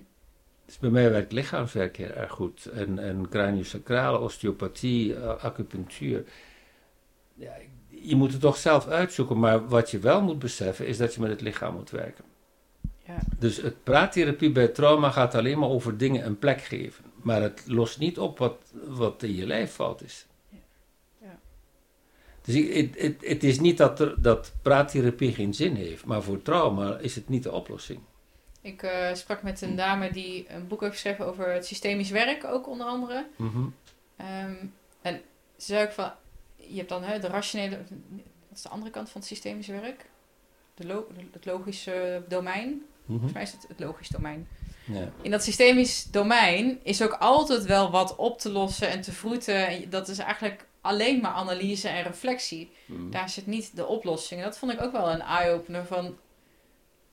B: Dus bij mij werkt lichaamswerk heel erg goed. En, en craniosacrale, osteopathie, eh, acupunctuur. Ja, je moet het toch zelf uitzoeken. Maar wat je wel moet beseffen, is dat je met het lichaam moet werken.
A: Ja.
B: Dus het praattherapie bij trauma gaat alleen maar over dingen een plek geven. Maar het lost niet op wat, wat in je lijf fout is.
A: Ja.
B: Dus het is niet dat, er, dat praattherapie geen zin heeft, maar voor trauma is het niet de oplossing.
A: Ik eh, sprak met een dame die een boek heeft geschreven over het systemisch werk, ook onder andere.
B: Mhm.
A: Ehm, en ze zei ook van, je hebt dan hè, de rationele, wat is de andere kant van het systemisch werk? De lo- het logische domein.
B: Mhm.
A: Volgens mij is het het logisch domein.
B: Ja.
A: In dat systemisch domein is ook altijd wel wat op te lossen en te vroeten. En Dat is eigenlijk alleen maar analyse en reflectie.
B: Mhm.
A: Daar zit niet de oplossing. En dat vond ik ook wel een eye-opener van...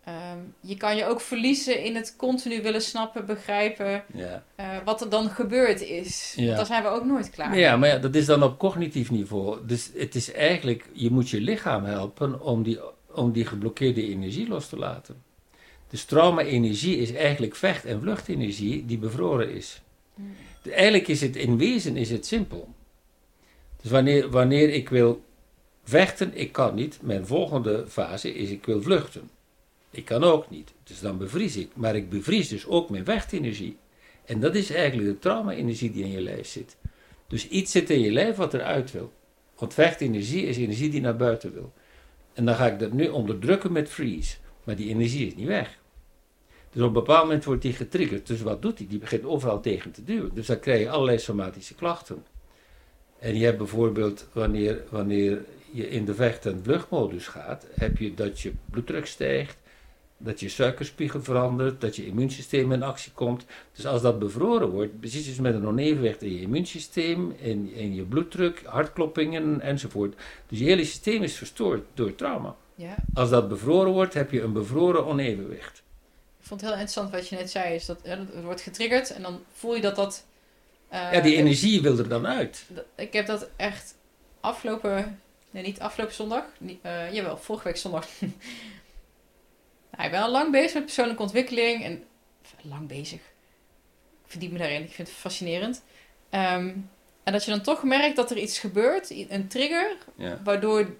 A: ehm, je kan je ook verliezen in het continu willen snappen, begrijpen...
B: Ja.
A: eh, wat er dan gebeurd is.
B: Ja.
A: Daar zijn we ook nooit klaar
B: ja, maar ja, dat is dan op cognitief niveau. Dus het is eigenlijk, je moet je lichaam helpen om die, om die geblokkeerde energie los te laten. Dus trauma-energie is eigenlijk vecht- en vluchtenergie die bevroren is.
A: Hmm.
B: Eigenlijk is het in wezen is het simpel. Dus wanneer, wanneer ik wil vechten, ik kan niet. Mijn volgende fase is ik wil vluchten. Ik kan ook niet. Dus dan bevries ik. Maar ik bevries dus ook mijn vechtenergie. En dat is eigenlijk de trauma-energie die in je lijf zit. Dus iets zit in je lijf wat eruit wil. Want vechtenergie is energie die naar buiten wil. En dan ga ik dat nu onderdrukken met freeze. Maar die energie is niet weg. Dus op een bepaald moment wordt die getriggerd. Dus wat doet die? Die begint overal tegen te duwen. Dus dan krijg je allerlei somatische klachten. En je hebt bijvoorbeeld, wanneer, wanneer je in de vecht- en vluchtmodus gaat, heb je dat je bloeddruk stijgt, dat je suikerspiegel verandert, dat je immuunsysteem in actie komt. Dus als dat bevroren wordt, precies dus met een onevenwicht in je immuunsysteem, in, in je bloeddruk, hartkloppingen enzovoort. Dus je hele systeem is verstoord door trauma.
A: Ja.
B: Als dat bevroren wordt, heb je een bevroren onevenwicht.
A: Ik vond het heel interessant wat je net zei. Is dat het wordt getriggerd en dan voel je dat dat... eh,
B: Ja, die energie wil er dan uit.
A: Ik heb dat echt afgelopen... Nee, niet afgelopen zondag. Niet, eh, jawel, vorige week zondag. nou, ik ben al lang bezig met persoonlijke ontwikkeling. En, lang bezig. verdiep me daarin. Ik vind het fascinerend. Ehm, en dat je dan toch merkt dat er iets gebeurt, een trigger,
B: Ja.
A: waardoor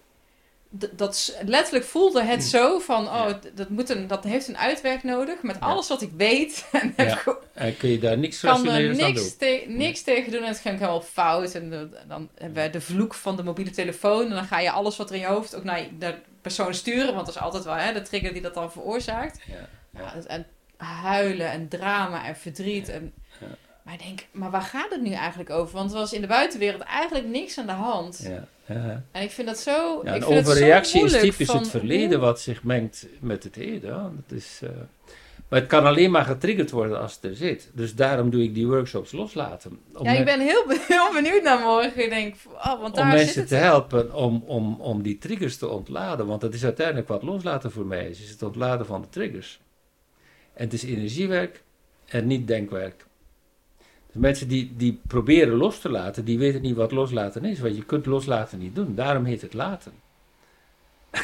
A: dat letterlijk voelde het zo van, oh,
B: Ja.
A: dat, moet een, dat heeft een uitwerk nodig met
B: Ja.
A: alles wat ik weet. En
B: Ja. En kun je daar niks
A: kan er niks, te- niks tegen doen en het ging helemaal fout. En de- dan hebben we de vloek van de mobiele telefoon. En dan ga je alles wat er in je hoofd ook naar de persoon sturen. Want dat is altijd wel hè, de trigger die dat dan veroorzaakt.
B: Ja.
A: Ja, en huilen en drama en verdriet. En. Maar ik denk, maar waar gaat het nu eigenlijk over? Want er was in de buitenwereld eigenlijk niks aan de hand.
B: Ja. Ja.
A: En ik vind dat zo.
B: Ja,
A: ik
B: een
A: vind het zo
B: overreactie is typisch
A: van
B: het verleden
A: hoe-
B: wat zich mengt met het heden. Dat is, eh, maar het kan alleen maar getriggerd worden als het er zit. Dus daarom doe ik die workshops loslaten. Om,
A: Ja, ik ben heel, heel benieuwd naar morgen. Ik denk, oh, want
B: om
A: daar zit
B: mensen
A: het.
B: te helpen om, om, om die triggers te ontladen. Want dat is uiteindelijk wat loslaten voor mij is. is het ontladen van de triggers. En het is energiewerk en niet denkwerk. Dus mensen die, die proberen los te laten, die weten niet wat loslaten is. Want je kunt loslaten niet doen. Daarom heet het laten.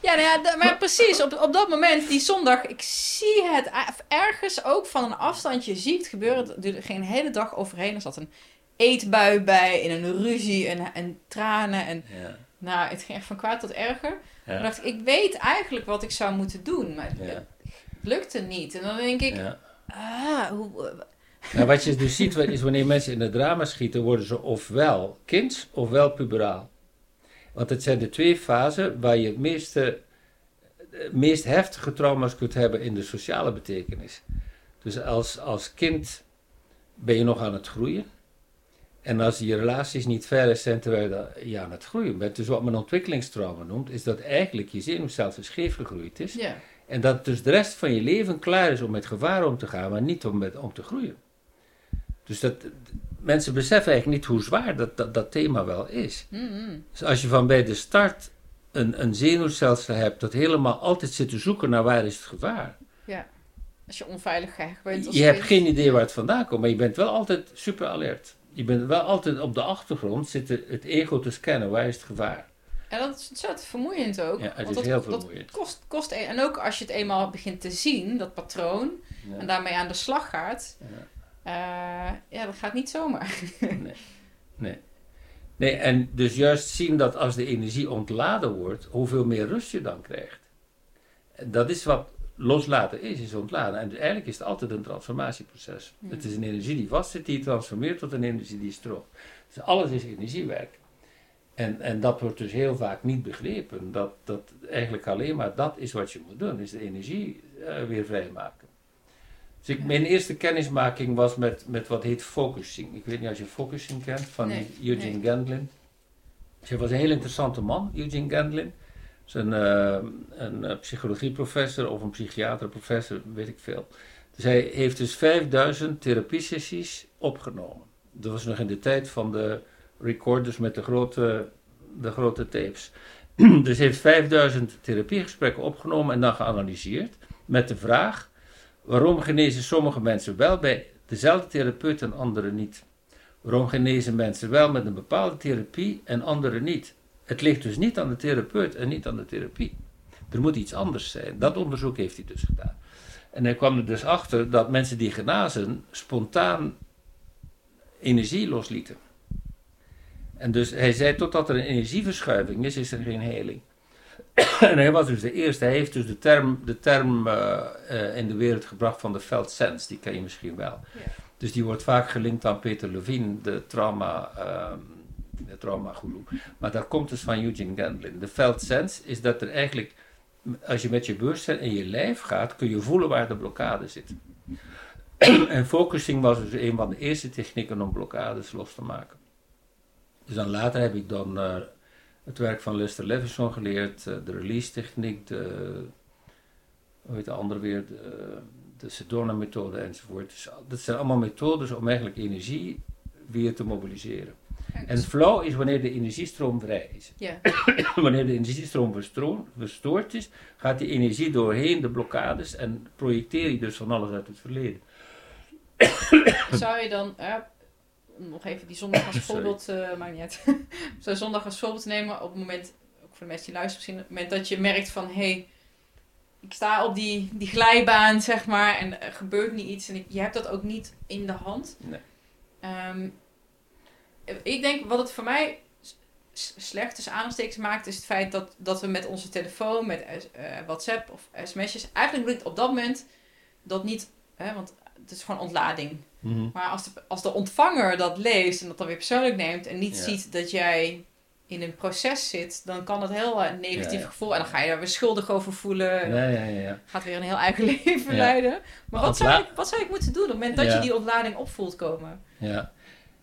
A: Ja, nou ja, maar precies. Op, op dat moment, die zondag, ik zie het ergens ook van een afstandje. Zie ik het gebeuren. Het duurde geen hele dag overheen. Er zat een eetbui bij, in een ruzie en, en tranen. En
B: Ja,
A: nou, het ging echt van kwaad tot erger.
B: ja,
A: Dan dacht ik, ik weet eigenlijk wat ik zou moeten doen. Maar
B: ja,
A: het lukte niet. En dan denk ik,
B: ja.
A: Ah, hoe,
B: Nou, wat je dus ziet is wanneer mensen in het drama schieten, worden ze ofwel kind ofwel puberaal. Want het zijn de twee fasen waar je het meeste, eh, meest heftige trauma's kunt hebben in de sociale betekenis. Dus als, als kind ben je nog aan het groeien. En als je relaties niet veilig zijn terwijl je- je aan het groeien bent, dus wat men ontwikkelingstrauma noemt, is dat eigenlijk je zenuwstelsel scheef gegroeid is.
A: ja.
B: En dat dus de rest van je leven klaar is om met gevaar om te gaan, maar niet om, met, om te groeien. Dus dat, mensen beseffen eigenlijk niet hoe zwaar dat, dat, dat thema wel is.
A: Mm-mm.
B: Dus als je van bij de start een, een zenuwstelsel hebt dat helemaal altijd zit te zoeken naar waar is het gevaar.
A: ja. Als je onveilig bent. als
B: Je hebt geen idee waar het vandaan komt, maar je bent wel altijd super alert. Je bent wel altijd op de achtergrond zitten het ego te scannen, waar is het gevaar.
A: En dat is ontzettend vermoeiend ook.
B: Ja, het
A: want
B: is
A: dat,
B: heel
A: dat
B: vermoeiend.
A: kost, kost, e- en ook als je het eenmaal begint te zien, dat patroon,
B: Ja.
A: en daarmee aan de slag gaat,
B: Ja.
A: eh, ja, dat gaat niet zomaar.
B: Nee. nee. Nee, en dus juist zien dat als de energie ontladen wordt, hoeveel meer rust je dan krijgt. En Dat is wat loslaten is, is ontladen. En eigenlijk is het altijd een transformatieproces. Het is een energie die vastzit, die transformeert tot een energie die stroomt. Dus alles is energiewerk. En, en dat wordt dus heel vaak niet begrepen. Dat, dat eigenlijk alleen maar dat is wat je moet doen, is de energie eh, weer vrijmaken. Dus ik, mijn eerste kennismaking was met, met wat heet focusing. Ik weet niet of je focusing kent, van
A: Nee,
B: Eugene
A: nee.
B: Gendlin. Hij was een heel interessante man, Eugene Gendlin. Dus een, eh, een eh, psychologieprofessor of een psychiaterprofessor, weet ik veel. Dus hij heeft dus 5000 therapiesessies opgenomen. Dat was nog in de tijd van de recorders met de grote, de grote tapes. dus heeft 5000 therapiegesprekken opgenomen en dan geanalyseerd met de vraag: waarom genezen sommige mensen wel bij dezelfde therapeut en anderen niet? Waarom genezen mensen wel met een bepaalde therapie en anderen niet? Het ligt dus niet aan de therapeut en niet aan de therapie. Er moet iets anders zijn. Dat onderzoek heeft hij dus gedaan. En hij kwam er dus achter dat mensen die genazen spontaan energie loslieten. En dus hij zei, totdat er een energieverschuiving is, is er geen heling. en hij was dus de eerste. Hij heeft dus de term, de term eh, eh, in de wereld gebracht van de felt sense. Die ken je misschien wel.
A: Ja.
B: Dus die wordt vaak gelinkt aan Peter Levine, de trauma, ehm de trauma guru. Maar dat komt dus van Eugene Gendlin. De felt sense is dat er eigenlijk, als je met je bewustzijn in je lijf gaat, kun je voelen waar de blokkade zit. en focusing was dus een van de eerste technieken om blokkades los te maken. Dus dan later heb ik dan eh, het werk van Lester Levinson geleerd, eh, de release techniek, de, hoe heet de andere weer, de, de Sedona-methode enzovoort. Dus dat zijn allemaal methodes om eigenlijk energie weer te mobiliseren. En flow is wanneer de energiestroom vrij is. Wanneer de energiestroom verstoord is, gaat die energie doorheen de blokkades en projecteer je dus van alles uit het verleden.
A: zou je dan, nog even die zondag als voorbeeld, eh maakt niet uit. Zou zondag als voorbeeld nemen op het moment, ook voor de mensen die luisteren misschien, op het moment dat je merkt van, hé, hey, ik sta op die, die glijbaan, zeg maar, en er gebeurt niet iets. En ik, je hebt dat ook niet in de hand.
B: Nee.
A: Ehm, ik denk, wat het voor mij slecht tussen aanstekens maakt, is het feit dat, dat we met onze telefoon, met eh, WhatsApp of sms'jes, eigenlijk op dat moment dat niet, hè, want het is gewoon ontlading.
B: Mhm.
A: Maar als de, als de ontvanger dat leest en dat dan weer persoonlijk neemt en niet
B: Ja.
A: ziet dat jij in een proces zit, dan kan dat heel eh, negatief
B: Ja, ja.
A: gevoel. En dan ga je daar weer schuldig over voelen.
B: Ja, ja, ja. ja.
A: Gaat weer een heel eigen leven leiden. Maar
B: Maar
A: wat zou, ik, wat zou ik moeten doen op het moment dat je die ontlading opvoelt komen?
B: Ja.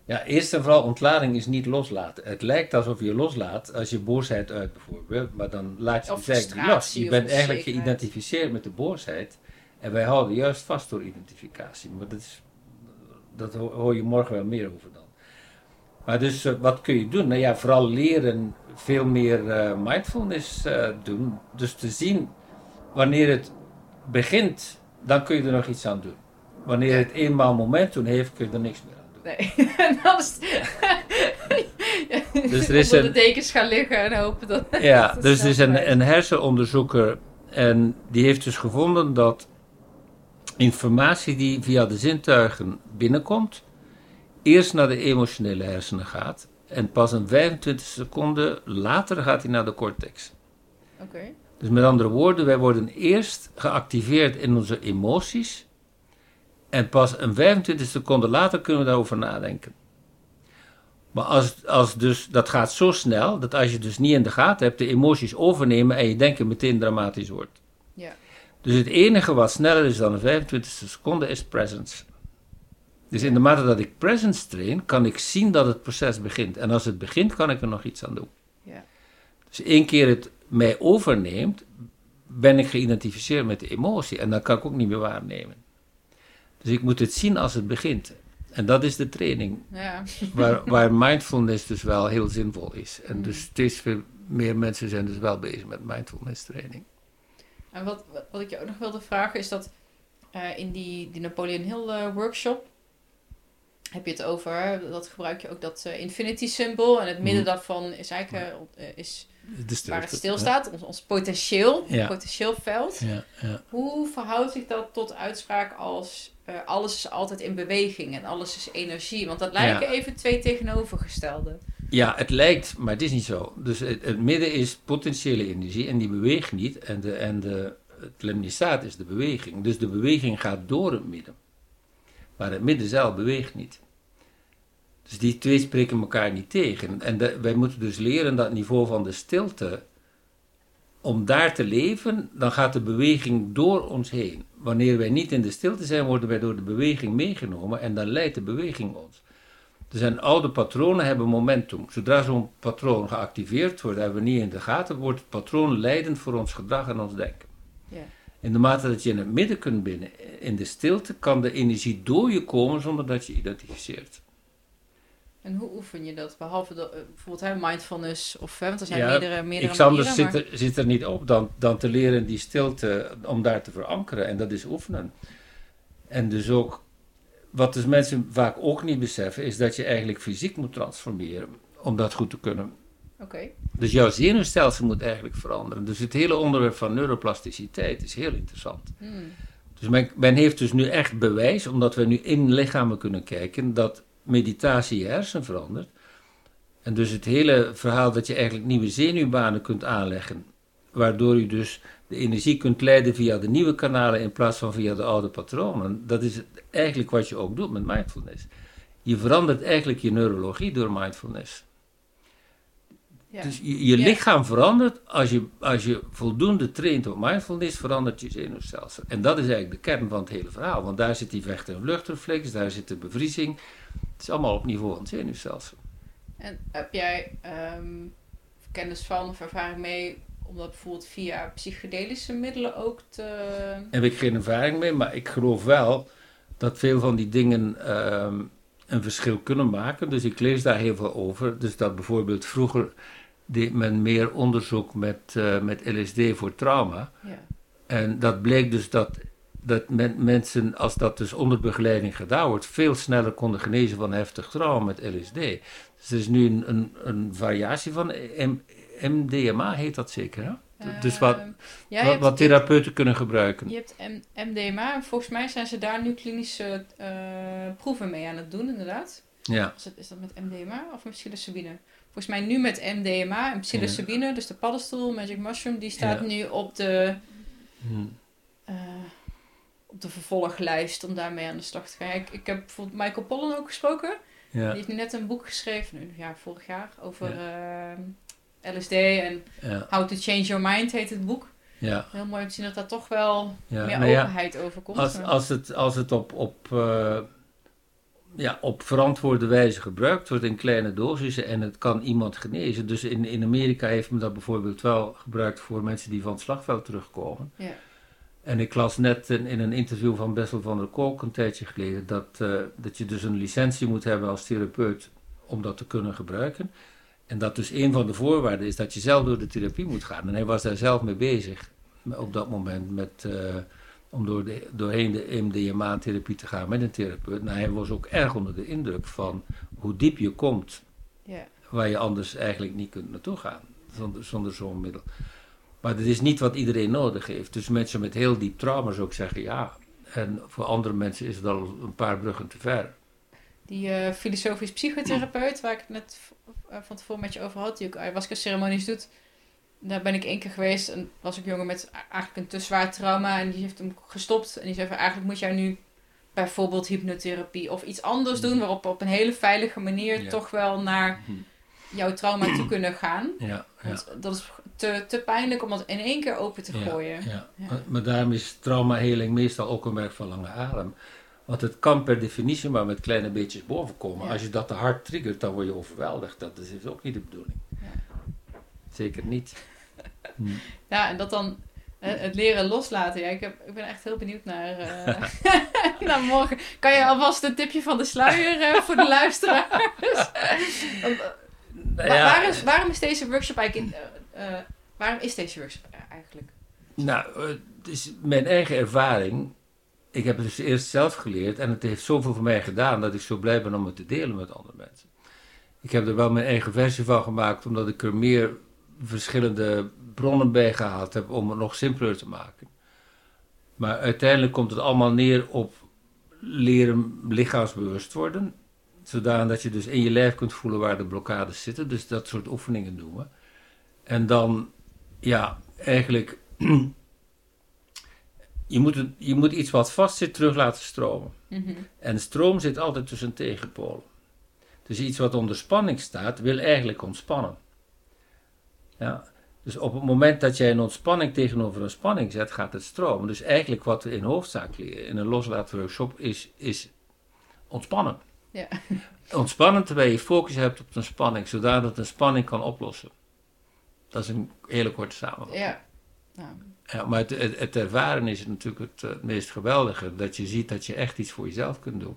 B: ja, eerst en vooral ontlading is niet loslaten. Het lijkt alsof je loslaat als je boosheid uit bijvoorbeeld, maar dan laat je het eigenlijk los. Je bent eigenlijk geïdentificeerd met de boosheid en wij houden juist vast door identificatie. Maar dat, is, dat ho- hoor je morgen wel meer over dan. Maar dus eh, wat kun je doen? Nou ja, vooral leren veel meer eh, mindfulness eh, doen. Dus te zien wanneer het begint, dan kun je er nog iets aan doen. Wanneer het eenmaal momentum heeft, kun je er niks meer aan doen.
A: Nee, dan is.
B: Dus er is een-
A: de dekens gaan liggen en hopen dat...
B: Ja, dus er is een, een hersenonderzoeker en die heeft dus gevonden dat informatie die via de zintuigen binnenkomt, eerst naar de emotionele hersenen gaat en pas een 25 seconden later gaat hij naar de cortex.
A: Oké.
B: Dus met andere woorden, wij worden eerst geactiveerd in onze emoties en pas een 25 seconden later kunnen we daarover nadenken. Maar als, als dus, dat gaat zo snel dat als je dus niet in de gaten hebt, de emoties overnemen en je denken meteen dramatisch wordt.
A: Ja.
B: Dus het enige wat sneller is dan een 25 seconde is presence. Dus in de mate dat ik presence train, kan ik zien dat het proces begint. En als het begint, kan ik er nog iets aan doen.
A: Ja.
B: Dus één keer het mij overneemt, ben ik geïdentificeerd met de emotie. En dan kan ik ook niet meer waarnemen. Dus ik moet het zien als het begint. En dat is de training,
A: Ja.
B: waar, waar mindfulness dus wel heel zinvol is. En dus steeds veel meer mensen zijn dus wel bezig met mindfulness training.
A: En wat, wat- ik je ook nog wilde vragen is dat eh, in die, die Napoleon Hill eh, workshop heb je het over, dat gebruik je ook dat eh, infinity symbol en het midden
B: Mhm.
A: daarvan is eigenlijk is
B: stilte.
A: waar het stilstaat, ons, ons potentieel,
B: Ja.
A: potentieel veld.
B: Ja, ja.
A: Hoe verhoudt zich dat tot uitspraak als alles is altijd in beweging en alles is energie? Want dat lijken even twee tegenovergestelde.
B: Ja, het lijkt, maar het is niet zo. Dus het, midden is potentiële energie en die beweegt niet. En, de, en de, het lemnisaat is de beweging. Dus de beweging gaat door het midden. Maar het midden zelf beweegt niet. Dus die twee spreken elkaar niet tegen. En wij moeten dus leren dat niveau van de stilte. Om daar te leven, dan gaat de beweging door ons heen. Wanneer wij niet in de stilte zijn, worden wij door de beweging meegenomen en dan leidt de beweging ons. Er zijn oude patronen hebben momentum. Zodra zo'n patroon geactiveerd wordt, hebben we niet in de gaten, wordt het patroon leidend voor ons gedrag en ons denken.
A: Ja.
B: In de mate dat je in het midden kunt binnen, in de stilte, kan de energie door je komen zonder dat je identificeert.
A: En hoe oefen je dat? Behalve eh, bijvoorbeeld hè, mindfulness of want er zijn
B: Ja,
A: meerdere, meerdere manieren.
B: zit er, zit er niet op dan, dan te leren die stilte om daar te verankeren. En dat is oefenen. En dus ook, wat dus mensen vaak ook niet beseffen, is dat je eigenlijk fysiek moet transformeren om dat goed te kunnen.
A: Oké.
B: Dus jouw zenuwstelsel moet eigenlijk veranderen. Dus het hele onderwerp van neuroplasticiteit is heel interessant.
A: Hmm.
B: Dus men, men heeft dus nu echt bewijs, omdat we nu in lichamen kunnen kijken, dat meditatie je hersen verandert. En dus het hele verhaal dat je eigenlijk nieuwe zenuwbanen kunt aanleggen, waardoor je dus de energie kunt leiden via de nieuwe kanalen in plaats van via de oude patronen, dat is eigenlijk wat je ook doet met mindfulness. Je verandert eigenlijk je neurologie door mindfulness.
A: Ja.
B: Dus je, je
A: Ja.
B: lichaam verandert, als je, als je voldoende traint op mindfulness, verandert je zenuwstelsel. En dat is eigenlijk de kern van het hele verhaal, want daar zit die vecht- en vluchtreflex, daar zit de bevriezing. Het is allemaal op niveau van het zenuwstelsel.
A: En heb jij ehm, kennis van of ervaring mee dat bijvoorbeeld via psychedelische middelen ook te...
B: heb ik geen ervaring mee, maar ik geloof wel dat veel van die dingen ehm, een verschil kunnen maken. Dus ik lees daar heel veel over. Dus dat bijvoorbeeld vroeger deed men meer onderzoek met, eh, met LSD voor trauma.
A: Ja.
B: En dat bleek dus dat, dat men- mensen, als dat dus onder begeleiding gedaan wordt, veel sneller konden genezen van heftig trauma met LSD. Dus er is nu een, een, een variatie van MDMA, heet dat zeker, hè? dus wat,
A: Ehm, ja,
B: wat, therapeuten kunnen gebruiken.
A: Je hebt M- MDMA en volgens mij zijn ze daar nu klinische eh, proeven mee aan het doen, inderdaad.
B: Ja,
A: Is dat, is dat met MDMA of met psilocybine? Volgens mij nu met MDMA en psilocybine, dus de paddenstoel, Magic Mushroom, die staat
B: Ja.
A: nu op de,
B: Hm.
A: eh, op de vervolglijst om daarmee aan de slag te gaan. Ik, ik heb bijvoorbeeld Michael Pollan ook gesproken. Die
B: ja,
A: heeft nu net een boek geschreven, nu, ja, vorig jaar, over eh, LSD en How to Change Your Mind heet het boek.
B: ja.
A: Heel mooi om te zien dat daar toch wel
B: ja.
A: meer
B: Nou ja,
A: openheid over komt.
B: Als, als het, als het op, op, eh, ja, op verantwoorde wijze gebruikt wordt in kleine dosissen en het kan iemand genezen. Dus in, in Amerika heeft men dat bijvoorbeeld wel gebruikt voor mensen die van het slagveld terugkomen.
A: Ja.
B: En ik las net in, in een interview van Bessel van der Kolk een tijdje geleden dat, eh, dat je dus een licentie moet hebben als therapeut om dat te kunnen gebruiken. En dat dus een van de voorwaarden is dat je zelf door de therapie moet gaan. En hij was daar zelf mee bezig op dat moment met, eh, om door de, doorheen de MDMA-therapie te gaan met een therapeut. Nou, hij was ook erg onder de indruk van hoe diep je komt waar je anders eigenlijk niet kunt naartoe gaan zonder, zonder zo'n middel. Maar dat is niet wat iedereen nodig heeft. Dus mensen met heel diep trauma zou ik zeggen ja. En voor andere mensen is het al een paar bruggen te ver.
A: Die eh, filosofisch psychotherapeut, waar ik het net eh, van tevoren met je over had, die ook ayahuasca-ceremonies doet. Daar ben ik één keer geweest en was ik jongen met eigenlijk een te zwaar trauma. En die heeft hem gestopt. En die zei van eigenlijk moet jij nu bijvoorbeeld hypnotherapie of iets anders doen. Waarop op een hele veilige manier
B: Ja.
A: toch wel naar jouw trauma toe kunnen gaan.
B: Ja, ja.
A: Want dat is te, te pijnlijk om dat in één keer open te gooien.
B: Ja, maar daarom is traumaheling meestal ook een werk van lange adem. Want het kan per definitie maar met kleine beetjes bovenkomen.
A: Ja.
B: Als je dat te hard triggert, dan word je overweldigd. Dat is ook niet de bedoeling.
A: Ja.
B: Zeker niet. Hm.
A: Ja, en dat dan het leren loslaten. Ja, ik, heb, ik ben echt heel benieuwd naar, eh, naar morgen. Kan je alvast een tipje van de sluier eh, voor de luisteraars? Want, eh,
B: Nou
A: wa-
B: ja,
A: waar is, waarom is deze workshop eigenlijk... In, waarom is deze workshop eigenlijk?
B: Nou, het is mijn eigen ervaring. Ik heb het dus eerst zelf geleerd en het heeft zoveel voor mij gedaan dat ik zo blij ben om het te delen met andere mensen. Ik heb er wel mijn eigen versie van gemaakt, omdat ik er meer verschillende bronnen bij gehaald heb om het nog simpeler te maken. Maar uiteindelijk komt het allemaal neer op leren lichaamsbewust worden. Zodat je dus in je lijf kunt voelen waar de blokkades zitten. Dus dat soort oefeningen doen we. En dan, ja, eigenlijk je moet, het, je moet iets wat vast zit terug laten stromen.
A: Mhm.
B: En stroom zit altijd tussen tegenpolen. Dus iets wat onder spanning staat, wil eigenlijk ontspannen. Ja. Dus op het moment dat jij een ontspanning tegenover een spanning zet, gaat het stromen. Dus eigenlijk wat we in hoofdzaak leren in een loslaatworkshop is, is ontspannen.
A: Ja.
B: Ontspannen terwijl je focus hebt op een spanning, zodat een spanning kan oplossen. Dat is een hele korte samenvatting.
A: Ja. Nou,
B: Ja, maar het, het, het ervaren is natuurlijk het, eh, het meest geweldige. Dat je ziet dat je echt iets voor jezelf kunt doen.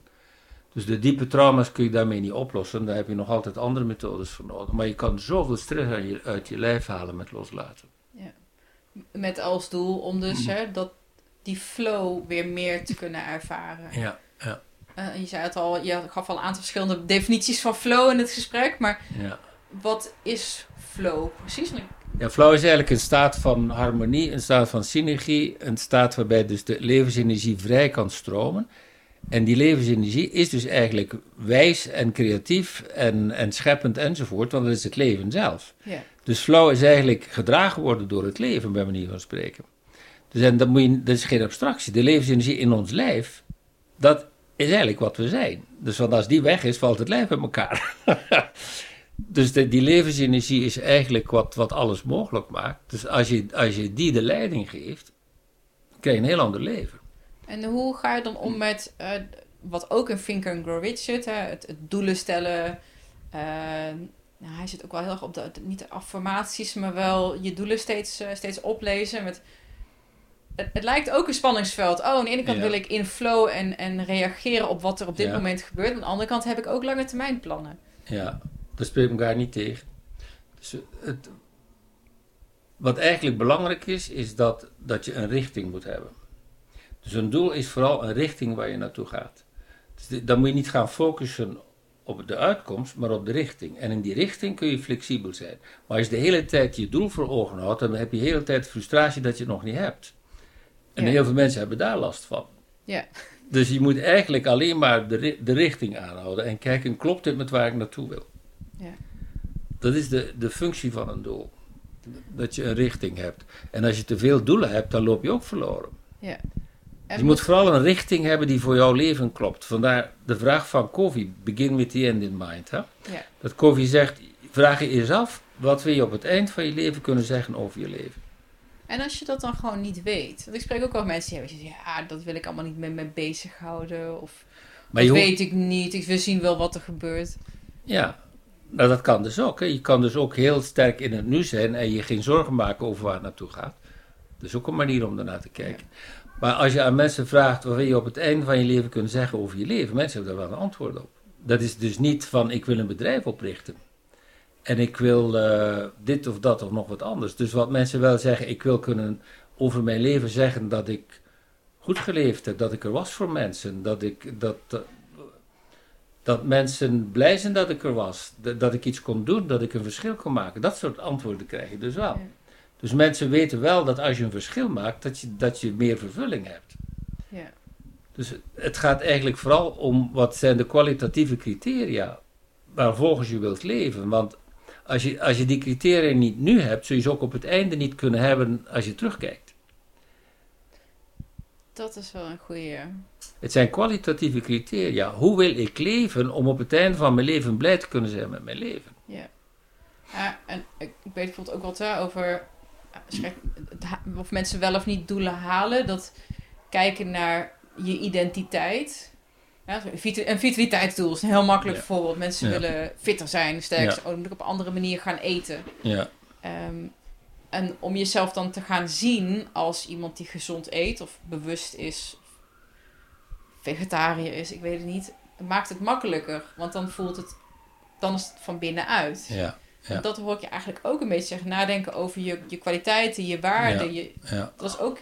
B: Dus de diepe trauma's kun je daarmee niet oplossen. Daar heb je nog altijd andere methodes voor nodig. Maar je kan zoveel stress uit je, uit je lijf halen met loslaten.
A: met als doel om dus hè, dat, die flow weer meer te kunnen ervaren.
B: Ja, ja,
A: Eh, je zei het al, je gaf al een aantal verschillende definities van flow in het gesprek. Maar
B: ja.
A: wat is flow precies?
B: Ja, flow is eigenlijk een staat van harmonie, een staat van synergie, een staat waarbij dus de levensenergie vrij kan stromen. En die levensenergie is dus eigenlijk wijs en creatief en, en scheppend enzovoort, want dat is het leven zelf.
A: Ja.
B: Dus flow is eigenlijk gedragen worden door het leven, bij manier van spreken. Dus en dat, moet je, dat is geen abstractie. De levensenergie in ons lijf, dat is eigenlijk wat we zijn. Dus want als die weg is, valt het lijf in elkaar. dus de, die levensenergie is eigenlijk wat, wat alles mogelijk maakt. Dus als je, als je die de leiding geeft, krijg je een heel ander leven.
A: En hoe ga je dan om met eh, wat ook in Think and Grow Rich zit? Hè? Het, het doelen stellen. eh, nou, hij zit ook wel heel erg op de, niet de affirmaties, maar wel je doelen steeds, eh, steeds oplezen. Met, het, het lijkt ook een spanningsveld. Oh, aan de ene kant
B: Ja.
A: wil ik in flow en, en reageren op wat er op dit
B: Ja.
A: moment gebeurt. Aan de andere kant heb ik ook lange termijn plannen.
B: Ja, dat spreekt elkaar niet tegen. Dus het, wat eigenlijk belangrijk is, is dat, dat je een richting moet hebben. Dus een doel is vooral een richting waar je naartoe gaat. Dus dan moet je niet gaan focussen op de uitkomst, maar op de richting. En in die richting kun je flexibel zijn. Maar als je de hele tijd je doel voor ogen houdt, dan heb je de hele tijd frustratie dat je het nog niet hebt. En
A: Ja.
B: heel veel mensen hebben daar last van.
A: Ja.
B: Dus je moet eigenlijk alleen maar de, de richting aanhouden en kijken, klopt dit met waar ik naartoe wil?
A: Ja.
B: Dat is de, de functie van een doel. Dat je een richting hebt. En als je te veel doelen hebt, dan loop je ook verloren.
A: ja. En
B: je moet vooral een richting hebben die voor jouw leven klopt. Vandaar de vraag van Covey, begin with the end in mind. Hè?
A: Ja.
B: Dat Covey zegt, vraag je eens af, wat wil je op het eind van je leven kunnen zeggen over je leven?
A: En als je dat dan gewoon niet weet. Want ik spreek ook wel mensen die hebben zeggen, ja, dat wil ik allemaal niet met me bezighouden. Of
B: Maar
A: dat weet ik niet. Ik wil zien wel wat er gebeurt.
B: Ja, nou dat kan dus ook. Hè. Je kan dus ook heel sterk in het nu zijn en je geen zorgen maken over waar het naartoe gaat. Dat is ook een manier om daarnaar te kijken. Maar als je aan mensen vraagt wat wil je op het einde van je leven kunnen zeggen over je leven, mensen hebben daar wel een antwoord op. Dat is dus niet van ik wil een bedrijf oprichten. En ik wil eh, dit of dat of nog wat anders. Dus wat mensen wel zeggen, ik wil kunnen over mijn leven zeggen dat ik goed geleefd heb, dat ik er was voor mensen, dat ik dat, dat, dat mensen blij zijn dat ik er was, dat, dat ik iets kon doen, dat ik een verschil kon maken. Dat soort antwoorden krijg je dus wel.
A: Ja.
B: Dus mensen weten wel dat als je een verschil maakt, dat je, dat je meer vervulling hebt.
A: Ja.
B: Dus het gaat eigenlijk vooral om wat zijn de kwalitatieve criteria waarvolgens je wilt leven. Want als je, als je die criteria niet nu hebt, zul je ze ook op het einde niet kunnen hebben als je terugkijkt.
A: Dat is wel een goede.
B: Het zijn kwalitatieve criteria. Hoe wil ik leven om op het einde van mijn leven blij te kunnen zijn met mijn leven?
A: Ja. ja en ik, weet bijvoorbeeld ook wat hè, over eh, of mensen wel of niet doelen halen. Dat kijken naar je identiteit. Ja, zo een vitaliteitsdoel is een heel makkelijk
B: Ja.
A: voorbeeld. Mensen
B: Ja.
A: willen fitter zijn, sterker
B: Ja.
A: op een andere manier gaan eten.
B: Ja,
A: Ehm, en om jezelf dan te gaan zien als iemand die gezond eet of bewust is, vegetariër is, ik weet het niet, maakt het makkelijker. Want dan voelt het, dan is het van binnenuit.
B: ja, ja.
A: Dat hoor ik je eigenlijk ook een beetje zeggen. Nadenken over je, je kwaliteiten, je waarden. Je,
B: ja.
A: dat is ook,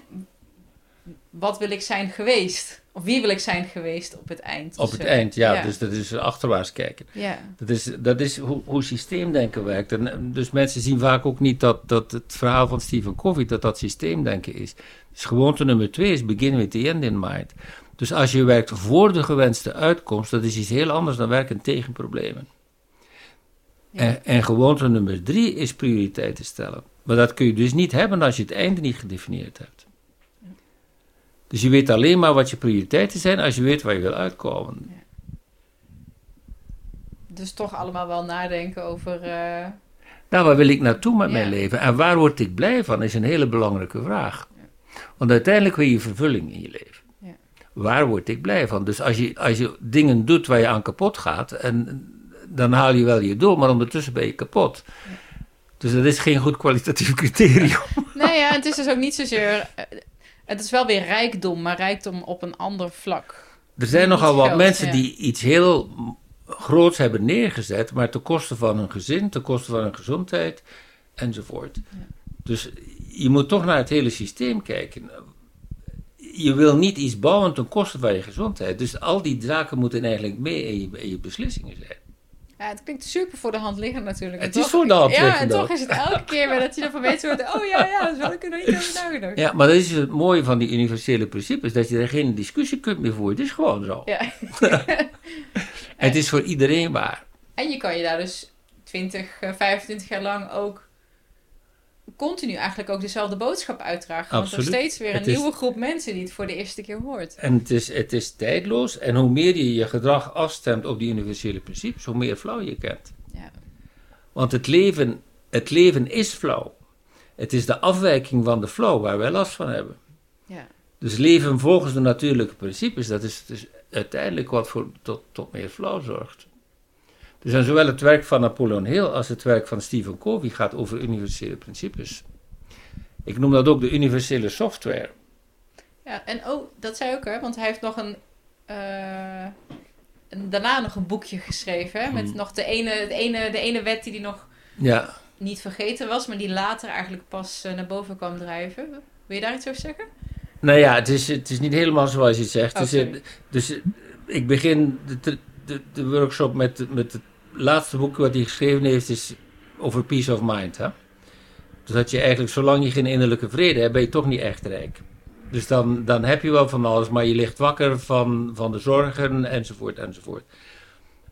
A: wat wil ik zijn geweest? Of wie wil ik zijn geweest op het eind?
B: Op
A: Dus,
B: het
A: eh,
B: eind, ja,
A: ja.
B: Dus dat is achterwaarts kijken.
A: Ja,
B: Dat is, dat is hoe, hoe systeemdenken werkt. En, eh, dus mensen zien vaak ook niet dat, dat het verhaal van Stephen Covey, dat dat systeemdenken is. Dus gewoonte nummer twee is begin with the end in mind. Dus als je werkt voor de gewenste uitkomst, dat is iets heel anders dan werken tegen problemen.
A: Ja.
B: En, en gewoonte nummer drie is prioriteiten stellen. Maar dat kun je dus niet hebben als je het einde niet gedefinieerd hebt. Dus je weet alleen maar wat je prioriteiten zijn als je weet waar je wil uitkomen.
A: dus toch allemaal wel nadenken over... eh,
B: Nou, waar wil ik naartoe met
A: Ja.
B: mijn leven? En waar word ik blij van? Is een hele belangrijke vraag. Want uiteindelijk wil je vervulling in je leven. Waar word ik blij van? Dus als je, als je dingen doet waar je aan kapot gaat, en, dan haal je wel je doel, maar ondertussen ben je kapot. Dus dat is geen goed kwalitatief criterium.
A: Nee, ja, het is dus ook niet zozeer. eh, Het is wel weer rijkdom, maar rijkdom op een ander vlak.
B: Er zijn
A: Niet
B: nogal wat
A: geld,
B: mensen
A: ja.
B: die iets heel groots hebben neergezet, maar ten koste van hun gezin, ten koste van hun gezondheid enzovoort. Dus je moet toch naar het hele systeem kijken. Je wil niet iets bouwen ten koste van je gezondheid. Dus al die zaken moeten eigenlijk mee in je, in je beslissingen zijn.
A: Ja, het klinkt super voor de hand liggen natuurlijk.
B: Het is voor de hand
A: Ja, en toch is het elke keer weer dat je ervan weet wordt. Oh ja, ja, dat had ik er nog niet over nagedacht.
B: Ja, maar dat is het mooie van die universele principes, dat je er geen discussie kunt meer voeren. Het is gewoon zo.
A: Ja.
B: Het is voor iedereen waar.
A: En je kan je daar dus 20, eh, 25 jaar lang ook continu eigenlijk ook dezelfde boodschap uitdragen. Want er steeds weer een
B: is-
A: nieuwe groep mensen die het voor de eerste keer hoort.
B: En het is, het is tijdloos. En hoe meer je je gedrag afstemt op die universele principes, hoe meer flauw je kent.
A: Ja.
B: Want het leven, het leven is flauw. Het is de afwijking van de flow waar wij last van hebben.
A: Ja.
B: Dus leven volgens de natuurlijke principes, dat is dus uiteindelijk wat voor, tot, tot meer flow zorgt. Dus en zowel het werk van Napoleon Hill als het werk van Stephen Covey gaat over universele principes. Ik noem dat ook de universele software.
A: Ja, en oh, dat zei ook hè, want hij heeft nog een, eh, een daarna nog een boekje geschreven. Hè, met
B: Hmm.
A: nog de ene, de, ene, de ene wet die hij nog
B: Ja,
A: niet vergeten was, maar die later eigenlijk pas eh, naar boven kwam drijven. Wil je daar iets over zeggen?
B: Nou ja, het is, het is niet helemaal zoals je het zegt.
A: Oh,
B: dus eh, dus ik begin. De, de- de, de workshop met, met het laatste boek wat hij geschreven heeft, is over peace of mind. Hè? Dus dat je eigenlijk, zolang je geen innerlijke vrede hebt, ben je toch niet echt rijk. Dus dan, dan heb je wel van alles, maar je ligt wakker van, van de zorgen enzovoort enzovoort.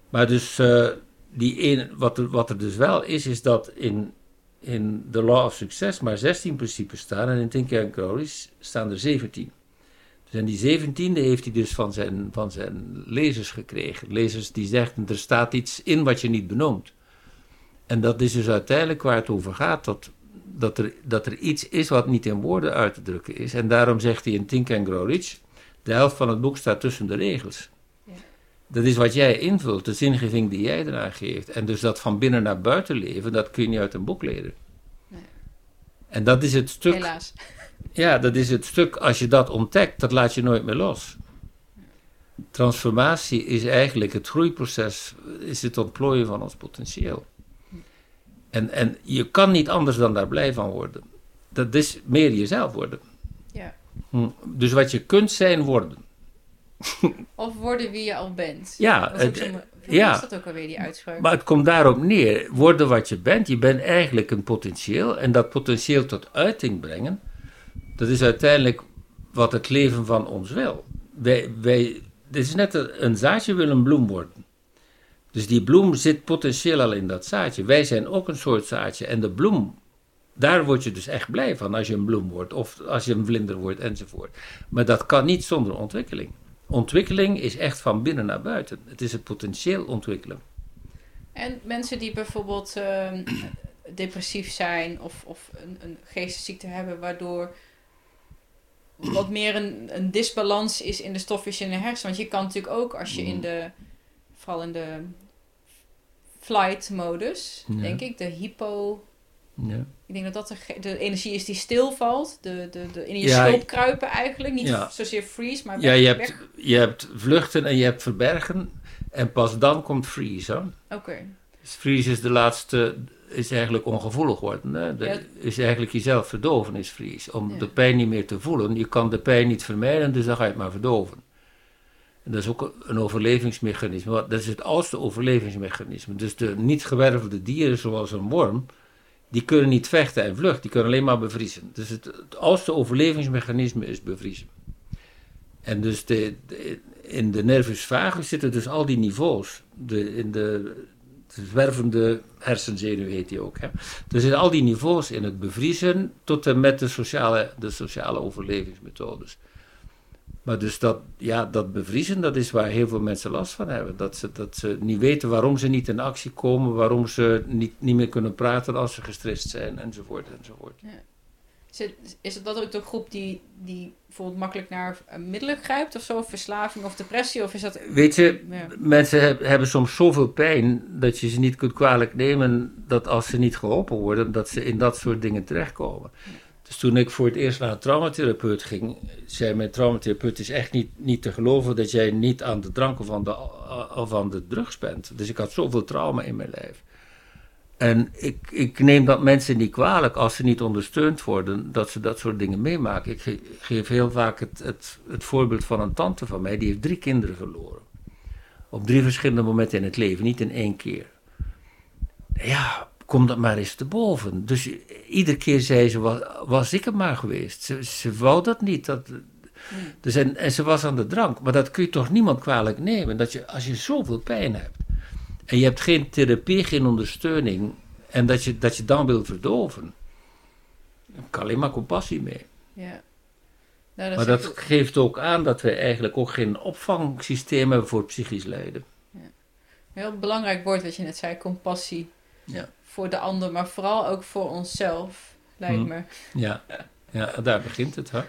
B: Maar dus uh, die een, wat, er, wat er dus wel is, is dat in, in de Law of Success maar 16 principes staan en in Think and Grow staan er 17. Dus en die zeventiende heeft hij dus van zijn, van zijn lezers gekregen. Lezers die zeggen, er staat iets in wat je niet benoemt. En dat is dus uiteindelijk waar het over gaat, dat, dat, er, dat er iets is wat niet in woorden uit te drukken is. En daarom zegt hij in Think and Grow Rich, de helft van het boek staat tussen de regels. Ja. Dat is wat jij invult, de zingeving die jij eraan geeft. En dus dat van binnen naar buiten leven, dat kun je niet uit een boek leren. Nee. En dat is het stuk...
A: Helaas.
B: Ja, dat is het stuk, als je dat ontdekt, dat laat je nooit meer los. Transformatie is eigenlijk het groeiproces, is het ontplooien van ons potentieel. En, en je kan niet anders dan daar blij van worden. Dat is meer jezelf worden.
A: Ja.
B: Hm. Dus wat je kunt zijn, worden.
A: Of worden wie je al bent.
B: Ja,
A: het, ja. is dat ook alweer die uitspraak?
B: Maar het komt daarop neer. Worden wat je bent. Je bent eigenlijk een potentieel. En dat potentieel tot uiting brengen. Dat is uiteindelijk wat het leven van ons wil. Wij, dit is net een, een zaadje wil een bloem worden. Dus die bloem zit potentieel al in dat zaadje. Wij zijn ook een soort zaadje. En de bloem, daar word je dus echt blij van als je een bloem wordt. Of als je een vlinder wordt enzovoort. Maar dat kan niet zonder ontwikkeling. Ontwikkeling is echt van binnen naar buiten. Het is het potentieel ontwikkelen.
A: En mensen die bijvoorbeeld ehm, depressief zijn of, of een, een geestesziekte hebben, waardoor wat meer een, een disbalans is in de stofjes in de hersenen. Want je kan natuurlijk ook als je in mm. de, vooral in de flight modus, denk ik, de hypo. Ja. Ik denk dat dat de, de, energie is die stilvalt. De, de, de, in je ja, kruipen eigenlijk. Niet zozeer freeze, maar
B: Ja, je hebt, je hebt vluchten en je hebt verbergen. En pas dan komt freeze.
A: Oké.
B: Dus freeze is de laatste is eigenlijk ongevoelig worden. Hè? Is eigenlijk jezelf verdoven, is vries. Om de pijn niet meer te voelen. Je kan de pijn niet vermijden, dus dan ga je het maar verdoven. En dat is ook een overlevingsmechanisme. Dat is het oudste overlevingsmechanisme. Dus de niet gewervelde dieren, zoals een worm, die kunnen niet vechten en vluchten. Die kunnen alleen maar bevriezen. Dus het, het oudste overlevingsmechanisme is bevriezen. En dus de, in de nervus vagus zitten dus al die niveaus. De, in de zwervende hersenzenuw heet die ook. Hè. Er zitten al die niveaus in het bevriezen tot en met de sociale, de sociale overlevingsmethodes. Maar dus dat, ja, dat bevriezen, dat is waar heel veel mensen last van hebben. Dat ze, dat ze niet weten waarom ze niet in actie komen, waarom ze niet, niet meer kunnen praten als ze gestrest zijn, enzovoort, enzovoort. Ja.
A: Is het dat ook de groep die, die bijvoorbeeld makkelijk naar middelen grijpt of zo? Verslaving of depressie? Of is dat...
B: Weet je, mensen hebben soms zoveel pijn dat je ze niet kunt kwalijk nemen dat als ze niet geholpen worden, dat ze in dat soort dingen terechtkomen. Dus toen ik voor het eerst naar een traumatherapeut ging, zei mijn traumatherapeut: is echt niet, niet te geloven dat jij niet aan de drank of aan de, of aan de drugs bent. Dus ik had zoveel trauma in mijn lijf. En ik, ik neem dat mensen niet kwalijk als ze niet ondersteund worden, dat ze dat soort dingen meemaken. Ik geef heel vaak het, het, het voorbeeld van een tante van mij, die heeft drie kinderen verloren. Op drie verschillende momenten in het leven, niet in één keer. Ja, kom dat maar eens te boven. Dus iedere keer zei ze, was, was ik het maar geweest. Ze, ze wou dat niet. Dat, hmm. dus en, en ze was aan de drank. Maar dat kun je toch niemand kwalijk nemen, dat je, als je zoveel pijn hebt en je hebt geen therapie, geen ondersteuning, en dat je, dat je dan wilt verdoven, dan kan alleen maar compassie mee.
A: Ja.
B: Nou, dat maar dat geeft ook aan dat we eigenlijk ook geen opvangsysteem hebben voor psychisch lijden. Ja.
A: Heel belangrijk woord wat je net zei, compassie.
B: Ja.
A: Voor de ander, maar vooral ook voor onszelf, lijkt hm. me.
B: Ja. ja, daar begint het. Hè?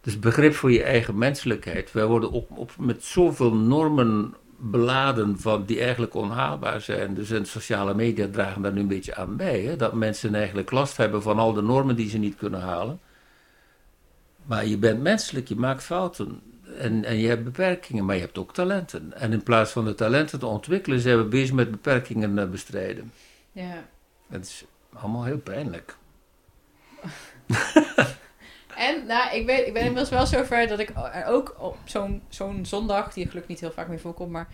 B: Dus begrip voor je eigen menselijkheid. Wij worden op, op, met zoveel normen beladen van die eigenlijk onhaalbaar zijn. Dus en sociale media dragen daar nu een beetje aan bij. Hè? Dat mensen eigenlijk last hebben van al de normen die ze niet kunnen halen. Maar je bent menselijk, je maakt fouten. En, en je hebt beperkingen, maar je hebt ook talenten. En in plaats van de talenten te ontwikkelen, zijn we bezig met beperkingen te bestrijden.
A: Ja.
B: Het is allemaal heel pijnlijk.
A: En nou, ik, ben, ik ben inmiddels wel zover dat ik ook op zo'n zo'n zondag, die gelukkig niet heel vaak meer voorkomt, maar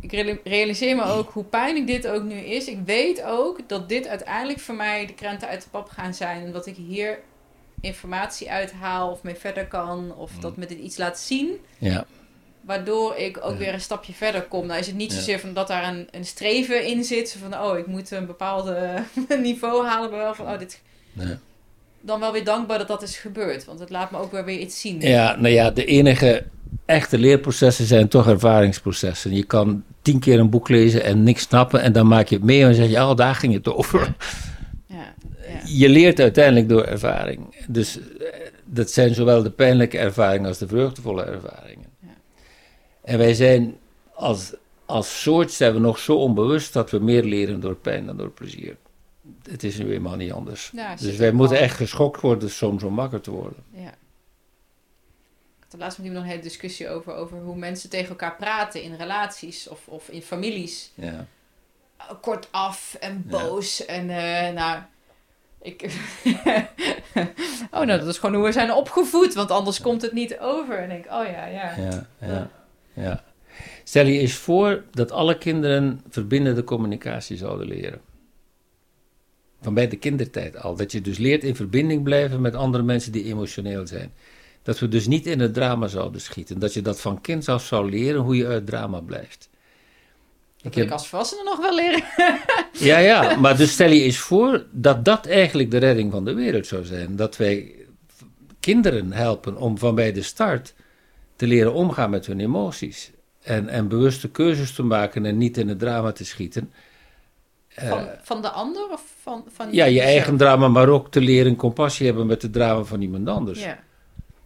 A: ik realiseer me ook hoe pijnlijk dit ook nu is. Ik weet ook dat dit uiteindelijk voor mij de krenten uit de pap gaan zijn. En dat ik hier informatie uithaal of mee verder kan. Of
B: Mm.
A: dat me dit iets laat zien.
B: Ja,
A: Waardoor ik ook
B: Ja.
A: weer een stapje verder kom. Nou is het niet
B: Ja.
A: zozeer van dat daar een, een streven in zit. Van, oh, ik moet een bepaalde niveau halen. Maar wel van, oh, dit...
B: Ja.
A: Dan wel weer dankbaar dat dat is gebeurd. Want het laat me ook weer weer iets zien.
B: ja, nou ja, de enige echte leerprocessen zijn toch ervaringsprocessen. Je kan tien keer een boek lezen en niks snappen en dan maak je het mee en dan zeg je, oh, daar ging het over.
A: Ja, ja.
B: Je leert uiteindelijk door ervaring. Dus eh, dat zijn zowel de pijnlijke ervaringen als de vreugdevolle ervaringen.
A: Ja.
B: En wij zijn als, als soort zijn we nog zo onbewust dat we meer leren door pijn dan door plezier. Het is nu eenmaal niet anders.
A: Ja,
B: Dus wij moeten echt geschokt worden soms om wakker te worden.
A: Ja. Ik laatst met iemand nog een hele discussie over, over hoe mensen tegen elkaar praten in relaties of, of in families.
B: Ja.
A: Kortaf en
B: Ja.
A: boos en eh, nou... Ik... oh, nou, dat is gewoon hoe we zijn opgevoed, want anders komt het niet over. En ik denk, oh ja, ja.
B: Ja, ja, ja. Stel je eens voor dat alle kinderen verbindende communicatie zouden leren. Van bij de kindertijd al. Dat je dus leert in verbinding blijven met andere mensen die emotioneel zijn. Dat we dus niet in het drama zouden schieten. Dat je dat van kind af zou leren hoe je uit drama blijft.
A: Dat
B: Ik
A: wil
B: heb-
A: ik als volwassene nog wel leren.
B: Ja, ja, maar dus stel je eens voor dat dat eigenlijk de redding van de wereld zou zijn. Dat wij kinderen helpen om van bij de start te leren omgaan met hun emoties. En, en bewuste keuzes te maken en niet in het drama te schieten. Eh,
A: Van, van de ander of van, van
B: ja, je eigen drama, maar ook te leren compassie hebben met het drama van iemand anders.
A: Ja.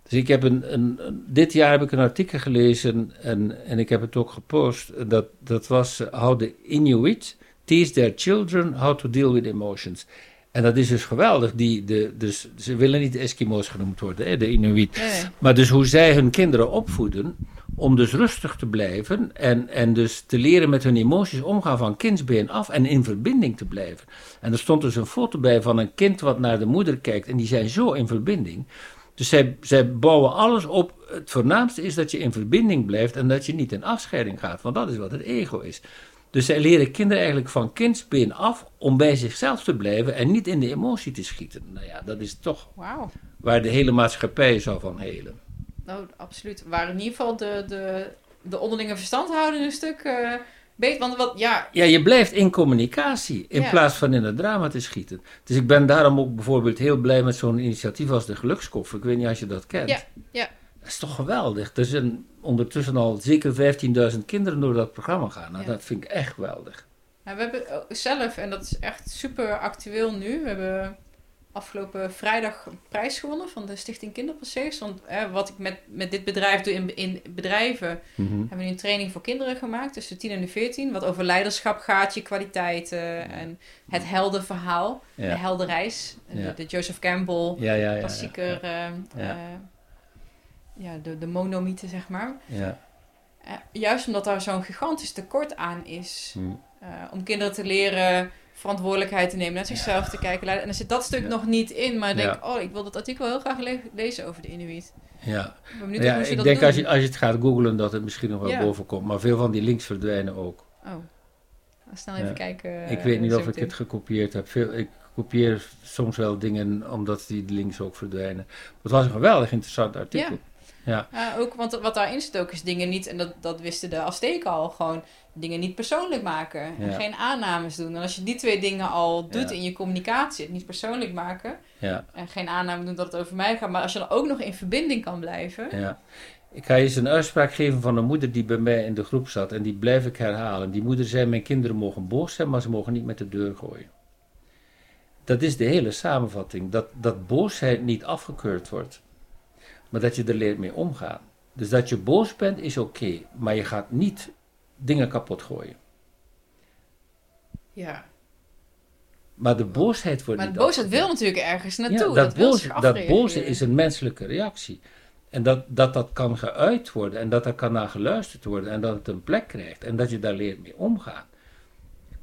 B: Dus ik heb een, een, dit jaar heb ik een artikel gelezen en, en ik heb het ook gepost. Dat, dat was eh, How the Inuit teach their children how to deal with emotions. En dat is dus geweldig. Die, de, dus, ze willen niet Eskimo's genoemd worden, hè, de Inuit.
A: Nee.
B: Maar dus hoe zij hun kinderen opvoeden om dus rustig te blijven en, en dus te leren met hun emoties omgaan van kindsbeen af en in verbinding te blijven. En er stond dus een foto bij van een kind wat naar de moeder kijkt en die zijn zo in verbinding. Dus zij, zij bouwen alles op. Het voornaamste is dat je in verbinding blijft en dat je niet in afscheiding gaat, want dat is wat het ego is. Dus zij leren kinderen eigenlijk van kindsbeen af om bij zichzelf te blijven en niet in de emotie te schieten. Nou ja, dat is toch
A: Wauw.
B: waar de hele maatschappij zou van helen.
A: Nou, absoluut. Waar in ieder geval de, de, de onderlinge verstandhouding een stuk eh, beter. Want wat, ja,
B: Ja, je blijft in communicatie in
A: Ja.
B: plaats van in het drama te schieten. Dus ik ben daarom ook bijvoorbeeld heel blij met zo'n initiatief als de Gelukskoffer. Ik weet niet als je dat kent.
A: Ja, ja.
B: Dat is toch geweldig. Er zijn ondertussen al zeker 15.000 kinderen door dat programma gaan. Nou,
A: Ja.
B: Dat vind ik echt geweldig.
A: Nou, we hebben ook zelf, en dat is echt super actueel nu, we hebben afgelopen vrijdag een prijs gewonnen van de Stichting Kinderpasseers. Want eh, wat ik met, met dit bedrijf doe in, in bedrijven,
B: Mhm.
A: hebben we nu een training voor kinderen gemaakt tussen de 10 en de 14. Wat over leiderschap gaat, je kwaliteiten en het heldenverhaal. De
B: Ja.
A: heldenreis, eh,
B: Ja.
A: de, de Joseph Campbell
B: Ja,
A: klassieker, eh,
B: Ja.
A: eh, ja, de, de monomythe zeg maar.
B: Ja.
A: Eh, juist omdat daar zo'n gigantisch tekort aan is.
B: Hm.
A: eh, om kinderen te leren verantwoordelijkheid te nemen, naar zichzelf te kijken. En dan zit dat stuk
B: Ja.
A: nog niet in. Maar ik denk,
B: Ja.
A: oh, ik wil dat artikel heel graag le- lezen over de Inuit.
B: ja.
A: Ik
B: ja ik denk
A: doen.
B: als je, als je het gaat googlen dat het misschien nog wel boven komt. Maar veel van die links verdwijnen ook.
A: Oh, snel even kijken.
B: ik weet niet
A: zo
B: of ik het gekopieerd heb. Veel, ik kopieer soms wel dingen omdat die links ook verdwijnen. Het was een geweldig interessant artikel. Ja.
A: Ja, ook, want wat daarin zit ook is dingen niet, en dat, dat wisten de Azteken al, gewoon dingen niet persoonlijk maken. En
B: Ja.
A: geen aannames doen. En als je die twee dingen al doet
B: Ja.
A: in je communicatie, het niet persoonlijk maken, en geen aanname doen dat het over mij gaat, maar als je dan ook nog in verbinding kan blijven.
B: Ja. Ik ga je eens een uitspraak geven van een moeder die bij mij in de groep zat. En die blijf ik herhalen. Die moeder zei: Mijn kinderen mogen boos zijn, maar ze mogen niet met de deur gooien. Dat is de hele samenvatting. Dat, dat boosheid niet afgekeurd wordt, maar dat je er leert mee omgaan. Dus dat je boos bent is oké, maar je gaat niet dingen kapot gooien.
A: Ja.
B: Maar de boosheid wordt
A: Maar de boosheid wil natuurlijk ergens
B: Ja,
A: naartoe.
B: dat, boze,
A: zich
B: dat
A: afreageren.
B: boze is een menselijke reactie. En dat, dat dat kan geuit worden en dat er kan naar geluisterd worden en dat het een plek krijgt en dat je daar leert mee omgaan.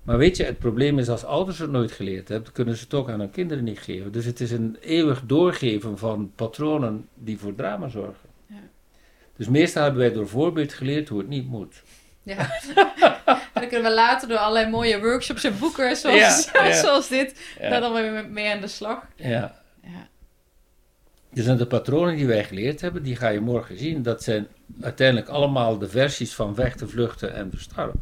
B: Maar weet je, het probleem is als ouders het nooit geleerd hebben, kunnen ze het ook aan hun kinderen niet geven. Dus het is een eeuwig doorgeven van patronen die voor drama zorgen.
A: Ja.
B: Dus meestal hebben wij door voorbeeld geleerd hoe het niet moet.
A: Ja. dan kunnen we later door allerlei mooie workshops en boeken zoals,
B: Ja, ja.
A: zoals dit, daar dan weer mee aan de slag.
B: ja.
A: Ja.
B: Dus en de patronen die wij geleerd hebben, die ga je morgen zien. Dat zijn uiteindelijk allemaal de versies van vechten, vluchten en verstarren.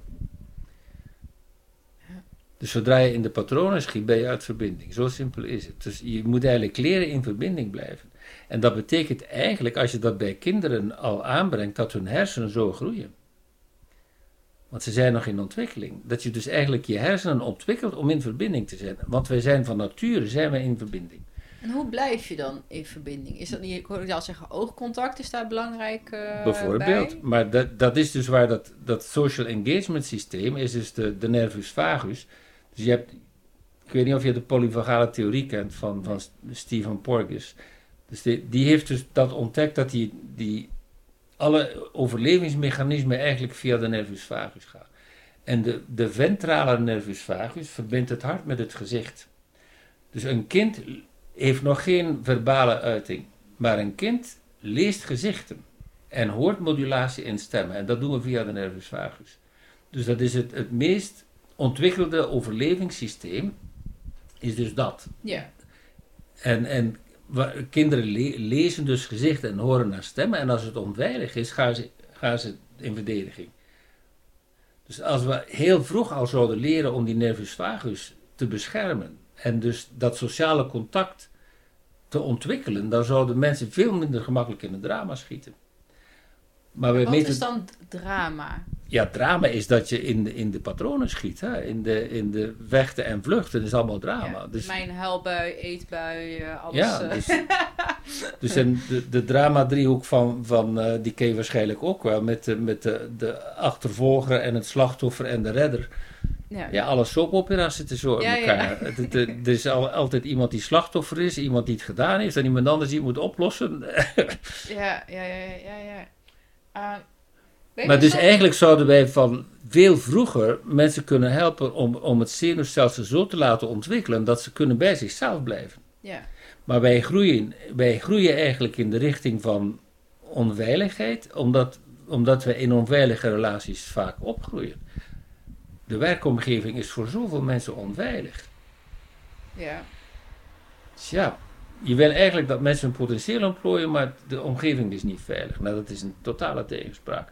B: Dus zodra je in de patronen schiet, ben je uit verbinding. Zo simpel is het. Dus je moet eigenlijk leren in verbinding blijven. En dat betekent eigenlijk, als je dat bij kinderen al aanbrengt, dat hun hersenen zo groeien. Want ze zijn nog in ontwikkeling. Dat je dus eigenlijk je hersenen ontwikkelt om in verbinding te zijn. Want wij zijn van nature zijn wij in verbinding.
A: En hoe blijf je dan in verbinding? Is dat niet, ik hoorde al zeggen, oogcontact is daar belangrijk eh,
B: Bijvoorbeeld.
A: bij?
B: Maar dat, dat is dus waar dat, dat social engagement systeem is, dus de, de nervus vagus. Dus je hebt, ik weet niet of je de polyvagale theorie kent van, van Stephen Porges. Dus die, die heeft dus dat ontdekt dat die, die alle overlevingsmechanismen eigenlijk via de nervus vagus gaan. En de, de ventrale nervus vagus verbindt het hart met het gezicht. Dus een kind heeft nog geen verbale uiting, maar een kind leest gezichten en hoort modulatie in stemmen. En dat doen we via de nervus vagus. Dus dat is het, het meest ontwikkelde overlevingssysteem, is dus dat.
A: Ja.
B: En, en kinderen le- lezen dus gezichten en horen naar stemmen. En als het onveilig is, gaan ze, gaan ze in verdediging. Dus als we heel vroeg al zouden leren om die nervus vagus te beschermen. En dus dat sociale contact te ontwikkelen, dan zouden mensen veel minder gemakkelijk in het drama schieten. Maar we
A: Wat
B: meten,
A: is dan drama?
B: Ja, drama is dat je in de, in de patronen schiet. Hè? In, de, in de vechten en vluchten is allemaal drama.
A: Ja,
B: dus,
A: Mijn huilbui, eetbui, eh, alles.
B: ja,
A: eh.
B: dus, dus en de, de drama-driehoek van, van eh, die ken je waarschijnlijk ook wel. Met, de, met de, de achtervolger en het slachtoffer en de redder.
A: ja.
B: Ja, alle soapopera's zitten zo in
A: Ja, ja.
B: elkaar. Er is al, altijd iemand die slachtoffer is, iemand die het gedaan heeft en iemand anders die het moet oplossen.
A: Ja, ja, ja, ja, ja. Weet
B: Maar dus eigenlijk zouden wij van veel vroeger mensen kunnen helpen om, om het zenuwstelsel zo te laten ontwikkelen dat ze kunnen bij zichzelf blijven.
A: Ja,
B: Maar wij groeien, wij groeien eigenlijk in de richting van onveiligheid, omdat, omdat we in onveilige relaties vaak opgroeien. De werkomgeving is voor zoveel mensen onveilig.
A: ja.
B: Dus ja, je wil eigenlijk dat mensen hun potentieel ontplooien, maar de omgeving is niet veilig. Nou, dat is een totale tegenspraak.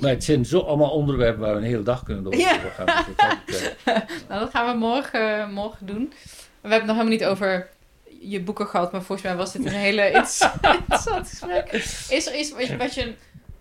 B: Maar het zijn zo allemaal onderwerpen waar we een hele dag kunnen over
A: Ja.
B: Dus betreft.
A: Nou, dat gaan we morgen, eh, morgen doen. We hebben het nog helemaal niet over je boeken gehad, maar volgens mij was dit een hele interessant gesprek. Is er iets wat je,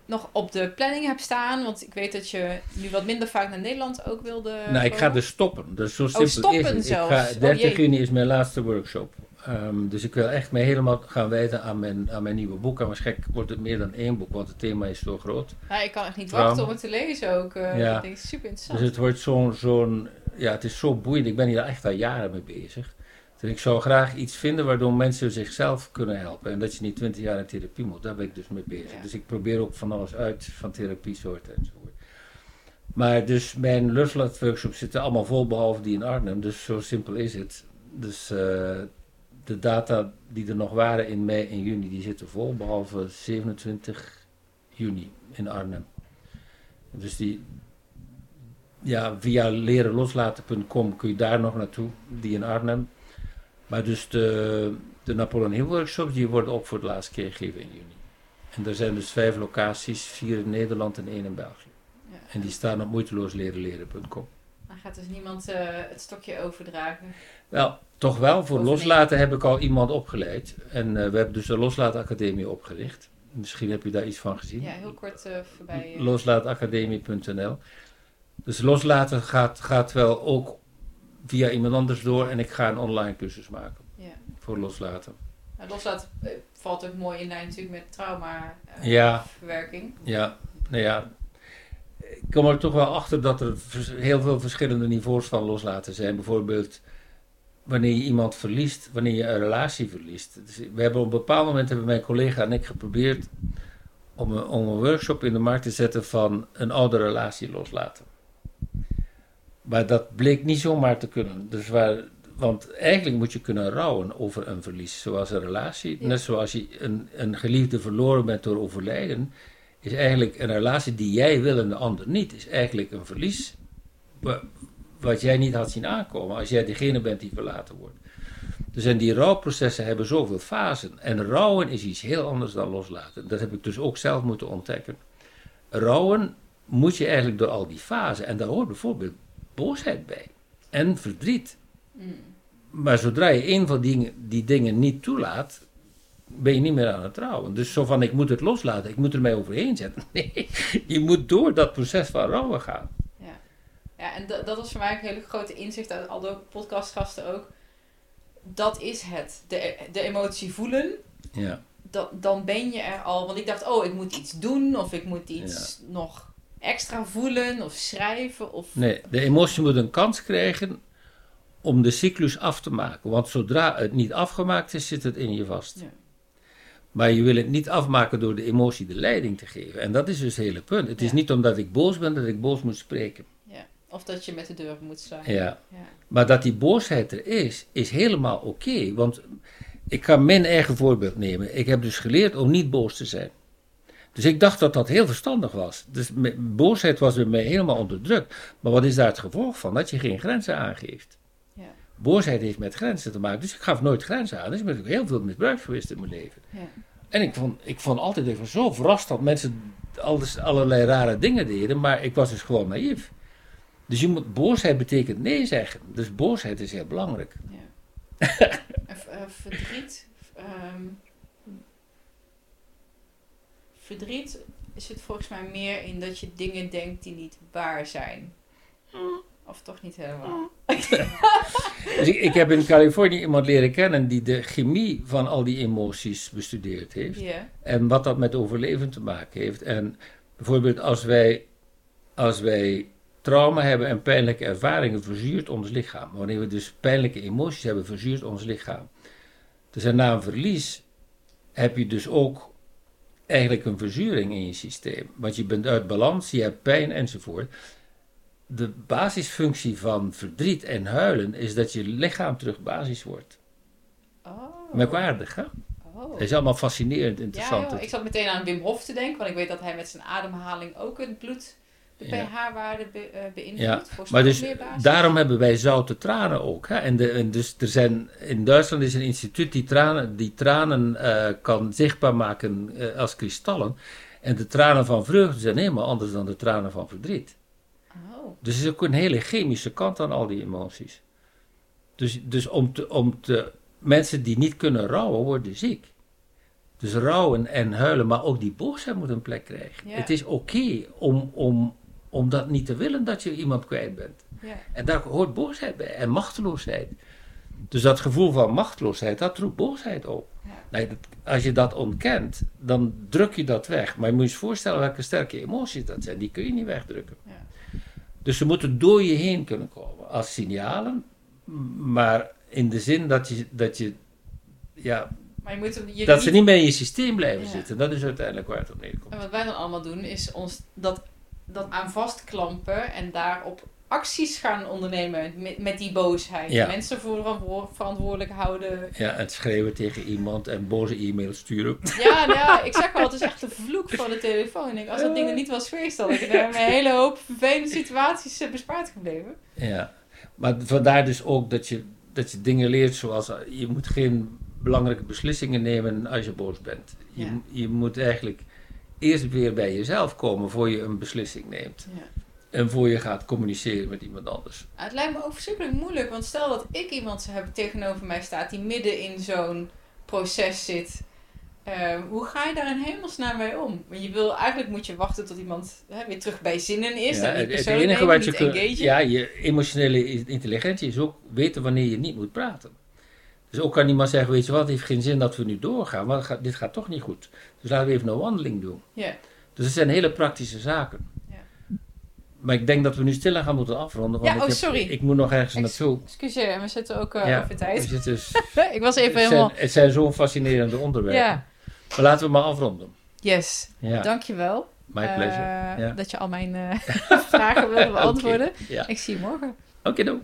A: nog op de planning hebt staan? Want ik weet dat je nu wat minder vaak naar Nederland ook wilde
B: nou, ik ga dus stoppen. Dus zo simpel
A: stoppen
B: is het. Ik
A: zelfs.
B: ga,
A: Oh,
B: 30
A: jee.
B: juni is mijn laatste workshop. Ehm, dus ik wil echt mij helemaal gaan wijden aan mijn, aan mijn nieuwe boek. En waarschijnlijk wordt het meer dan één boek, want het thema is zo groot.
A: Ja, ik kan echt niet wachten om het te lezen ook. eh
B: Ja.
A: Ik denk, super interessant.
B: Dus het wordt zo'n, zo'n, ja, het is zo boeiend. Ik ben hier echt al jaren mee bezig. Dus ik zou graag iets vinden waardoor mensen zichzelf kunnen helpen. En dat je niet 20 jaar in therapie moet. Daar ben ik dus mee bezig.
A: Ja.
B: Dus ik probeer ook van alles uit van therapiesoorten enzovoort. Maar dus mijn Lustlat workshops zitten allemaal vol, behalve die in Arnhem. Dus zo simpel is het. Dus eh, de data die er nog waren in mei en juni, die zitten vol, behalve 27 juni in Arnhem. Dus die, ja, via lerenloslaten.com kun je daar nog naartoe, die in Arnhem. Maar dus de, de Napoleon Hill workshops, die worden ook voor de laatste keer gegeven in juni. En er zijn dus vijf locaties, vier in Nederland en één in België.
A: Ja.
B: En die staan op moeitelooslerenleren.com.
A: Dan gaat dus niemand eh, het stokje overdragen.
B: Wel, toch wel, voor
A: Of
B: loslaten heb ik al iemand opgeleid. En eh, we hebben dus de Loslaatacademie opgericht. Misschien heb je daar iets van gezien.
A: Ja, heel kort eh, voorbij. eh.
B: Loslaatacademie.nl. Dus loslaten gaat, gaat wel ook via iemand anders door en ik ga een online cursus maken
A: ja.
B: voor loslaten.
A: Nou, loslaat eh, valt ook mooi in lijn natuurlijk met trauma eh,
B: Ja.
A: verwerking.
B: Ja, nou ja, ik kom er toch wel achter dat er heel veel verschillende niveaus van loslaten zijn. Bijvoorbeeld wanneer je iemand verliest, wanneer je een relatie verliest. Dus we hebben op een bepaald moment, hebben mijn collega en ik geprobeerd om een, om een workshop in de markt te zetten van een oude relatie loslaten. Maar dat bleek niet zomaar te kunnen. Dus waar, want eigenlijk moet je kunnen rouwen over een verlies, zoals een relatie.
A: Ja.
B: Net zoals je een, een geliefde verloren bent door overlijden, is eigenlijk een relatie die jij wil en de ander niet. Is eigenlijk een verlies wat jij niet had zien aankomen als jij degene bent die verlaten wordt. Dus en die rouwprocessen hebben zoveel fasen. En rouwen is iets heel anders dan loslaten. Dat heb ik dus ook zelf moeten ontdekken. Rouwen moet je eigenlijk door al die fasen. En daar hoort bijvoorbeeld boosheid bij. En verdriet. Maar zodra je een van die, die dingen niet toelaat, ben je niet meer aan het trouwen. Dus zo van, ik moet het loslaten, ik moet er mij overheen zetten. Nee, je moet door dat proces van rouwen gaan.
A: Ja, en dat, was voor mij een hele grote inzicht uit al de podcastgasten ook. Dat is het. De, de emotie voelen,
B: Ja,
A: dat, dan ben je er al. Want ik dacht, oh, ik moet iets doen of ik moet iets nog extra voelen of schrijven. Of...
B: nee, de emotie moet een kans krijgen om de cyclus af te maken. Want zodra het niet afgemaakt is, zit het in je vast.
A: Ja.
B: Maar je wil het niet afmaken door de emotie de leiding te geven. En dat is dus het hele punt. Het is niet omdat ik boos ben dat ik boos moet spreken.
A: Of dat je met de deur moet slaan.
B: Ja.
A: Ja.
B: Maar dat die boosheid er is, is helemaal oké. want ik kan mijn eigen voorbeeld nemen. Ik heb dus geleerd om niet boos te zijn. Dus ik dacht dat dat heel verstandig was. Dus boosheid was bij mij helemaal onderdrukt. Maar wat is daar het gevolg van? Dat je geen grenzen aangeeft.
A: Ja.
B: Boosheid heeft met grenzen te maken. Dus ik gaf nooit grenzen aan. Dus ik ben ook heel veel misbruikt geweest in mijn leven.
A: Ja.
B: En ik vond, ik vond altijd even zo verrast dat mensen alles, allerlei rare dingen deden. Maar ik was dus gewoon naïef. Dus je moet, boosheid betekent nee zeggen. Dus boosheid is heel belangrijk.
A: Ja. Eh, verdriet. ehm, verdriet zit volgens mij meer in dat je dingen denkt die niet waar zijn. Of toch niet helemaal?
B: Dus ik, ik heb in Californië iemand leren kennen die de chemie van al die emoties bestudeerd heeft. En wat dat met overleven te maken heeft. En bijvoorbeeld als wij, als wij trauma hebben en pijnlijke ervaringen, verzuurt ons lichaam. Wanneer we dus pijnlijke emoties hebben, verzuurt ons lichaam. Dus en na een verlies heb je dus ook eigenlijk een verzuring in je systeem. Want je bent uit balans, je hebt pijn enzovoort. De basisfunctie van verdriet en huilen is dat je lichaam terug basis wordt.
A: Oh.
B: Merkwaardig, hè?
A: Oh.
B: Het is allemaal fascinerend
A: Ja,
B: interessant.
A: joh, ik zat meteen aan Wim Hof te denken, want ik weet dat hij met zijn ademhaling ook het bloed, de pH-waarde be, eh, beïnvloedt.
B: Ja, Maar dus, daarom hebben wij zoute tranen ook. Hè? En, de, en dus er zijn, in Duitsland is een instituut die tranen, die tranen eh, kan zichtbaar maken eh, als kristallen. En de tranen van vreugde zijn helemaal anders dan de tranen van verdriet.
A: Oh.
B: Dus er is ook een hele chemische kant aan al die emoties. Dus, dus om te, om te, mensen die niet kunnen rouwen, worden ziek. Dus rouwen en huilen, maar ook die boosheid moet een plek krijgen.
A: Ja.
B: Het is oké om, om, om dat niet te willen dat je iemand kwijt bent.
A: Ja.
B: En daar hoort boosheid bij en machteloosheid. Dus dat gevoel van machteloosheid, dat roept boosheid op.
A: Ja.
B: Als je dat ontkent, dan druk je dat weg. Maar je moet je eens voorstellen welke sterke emoties dat zijn. Die kun je niet wegdrukken.
A: Ja.
B: Dus ze moeten door je heen kunnen komen als signalen. Maar in de zin dat je, dat je ja,
A: Maar je moet je
B: dat ze niet meer in je systeem blijven
A: Ja.
B: zitten. Dat is uiteindelijk waar het op neerkomt.
A: En wat wij dan allemaal doen, is ons dat, dat aan vastklampen en daarop acties gaan ondernemen met, met die boosheid.
B: Ja.
A: Mensen voor verantwo- verantwoordelijk houden.
B: Ja, het schreeuwen tegen iemand en boze e-mails sturen.
A: Ja, nou ja, ik zeg wel, het is echt de vloek van de telefoon. Ik denk, als dat ding er niet was geweest, dan had ik er een hele hoop vervelende situaties eh, bespaard gebleven.
B: Ja, maar vandaar dus ook dat je, dat je dingen leert zoals eh, je moet geen belangrijke beslissingen nemen als je boos bent. Je,
A: Ja.
B: je moet eigenlijk eerst weer bij jezelf komen voor je een beslissing neemt.
A: Ja.
B: En voor je gaat communiceren met iemand anders.
A: Het lijkt me ook verschrikkelijk moeilijk, want stel dat ik iemand heb tegenover mij staat die midden in zo'n proces zit. eh, hoe ga je daar in hemelsnaam mee om? Want je wil, eigenlijk moet je wachten tot iemand hè, weer terug bij zinnen is.
B: Ja,
A: en
B: het enige wat je kunt. Ja, je emotionele intelligentie is ook weten wanneer je niet moet praten. Dus ook kan iemand zeggen: Weet je wat, het heeft geen zin dat we nu doorgaan, want gaat- dit gaat toch niet goed. Dus laten we even een wandeling doen.
A: Ja.
B: Dus het zijn hele praktische zaken.
A: Ja.
B: Maar ik denk dat we nu stilaan gaan moeten afronden. Want
A: Ja,
B: ik
A: oh,
B: heb-
A: sorry.
B: Ik moet nog ergens
A: Ex-
B: naartoe.
A: Excuseer, we zitten ook eh,
B: Ja,
A: over
B: we
A: tijd.
B: zitten dus,
A: ik was even
B: het,
A: helemaal...
B: zijn, het zijn zo'n fascinerende onderwerpen.
A: Ja,
B: Maar laten we maar afronden.
A: yes.
B: Ja,
A: Dankjewel.
B: my pleasure. Ja.
A: Dat je al mijn eh, vragen wilde beantwoorden.
B: Ja.
A: Ik zie je morgen.
B: Oké, doe.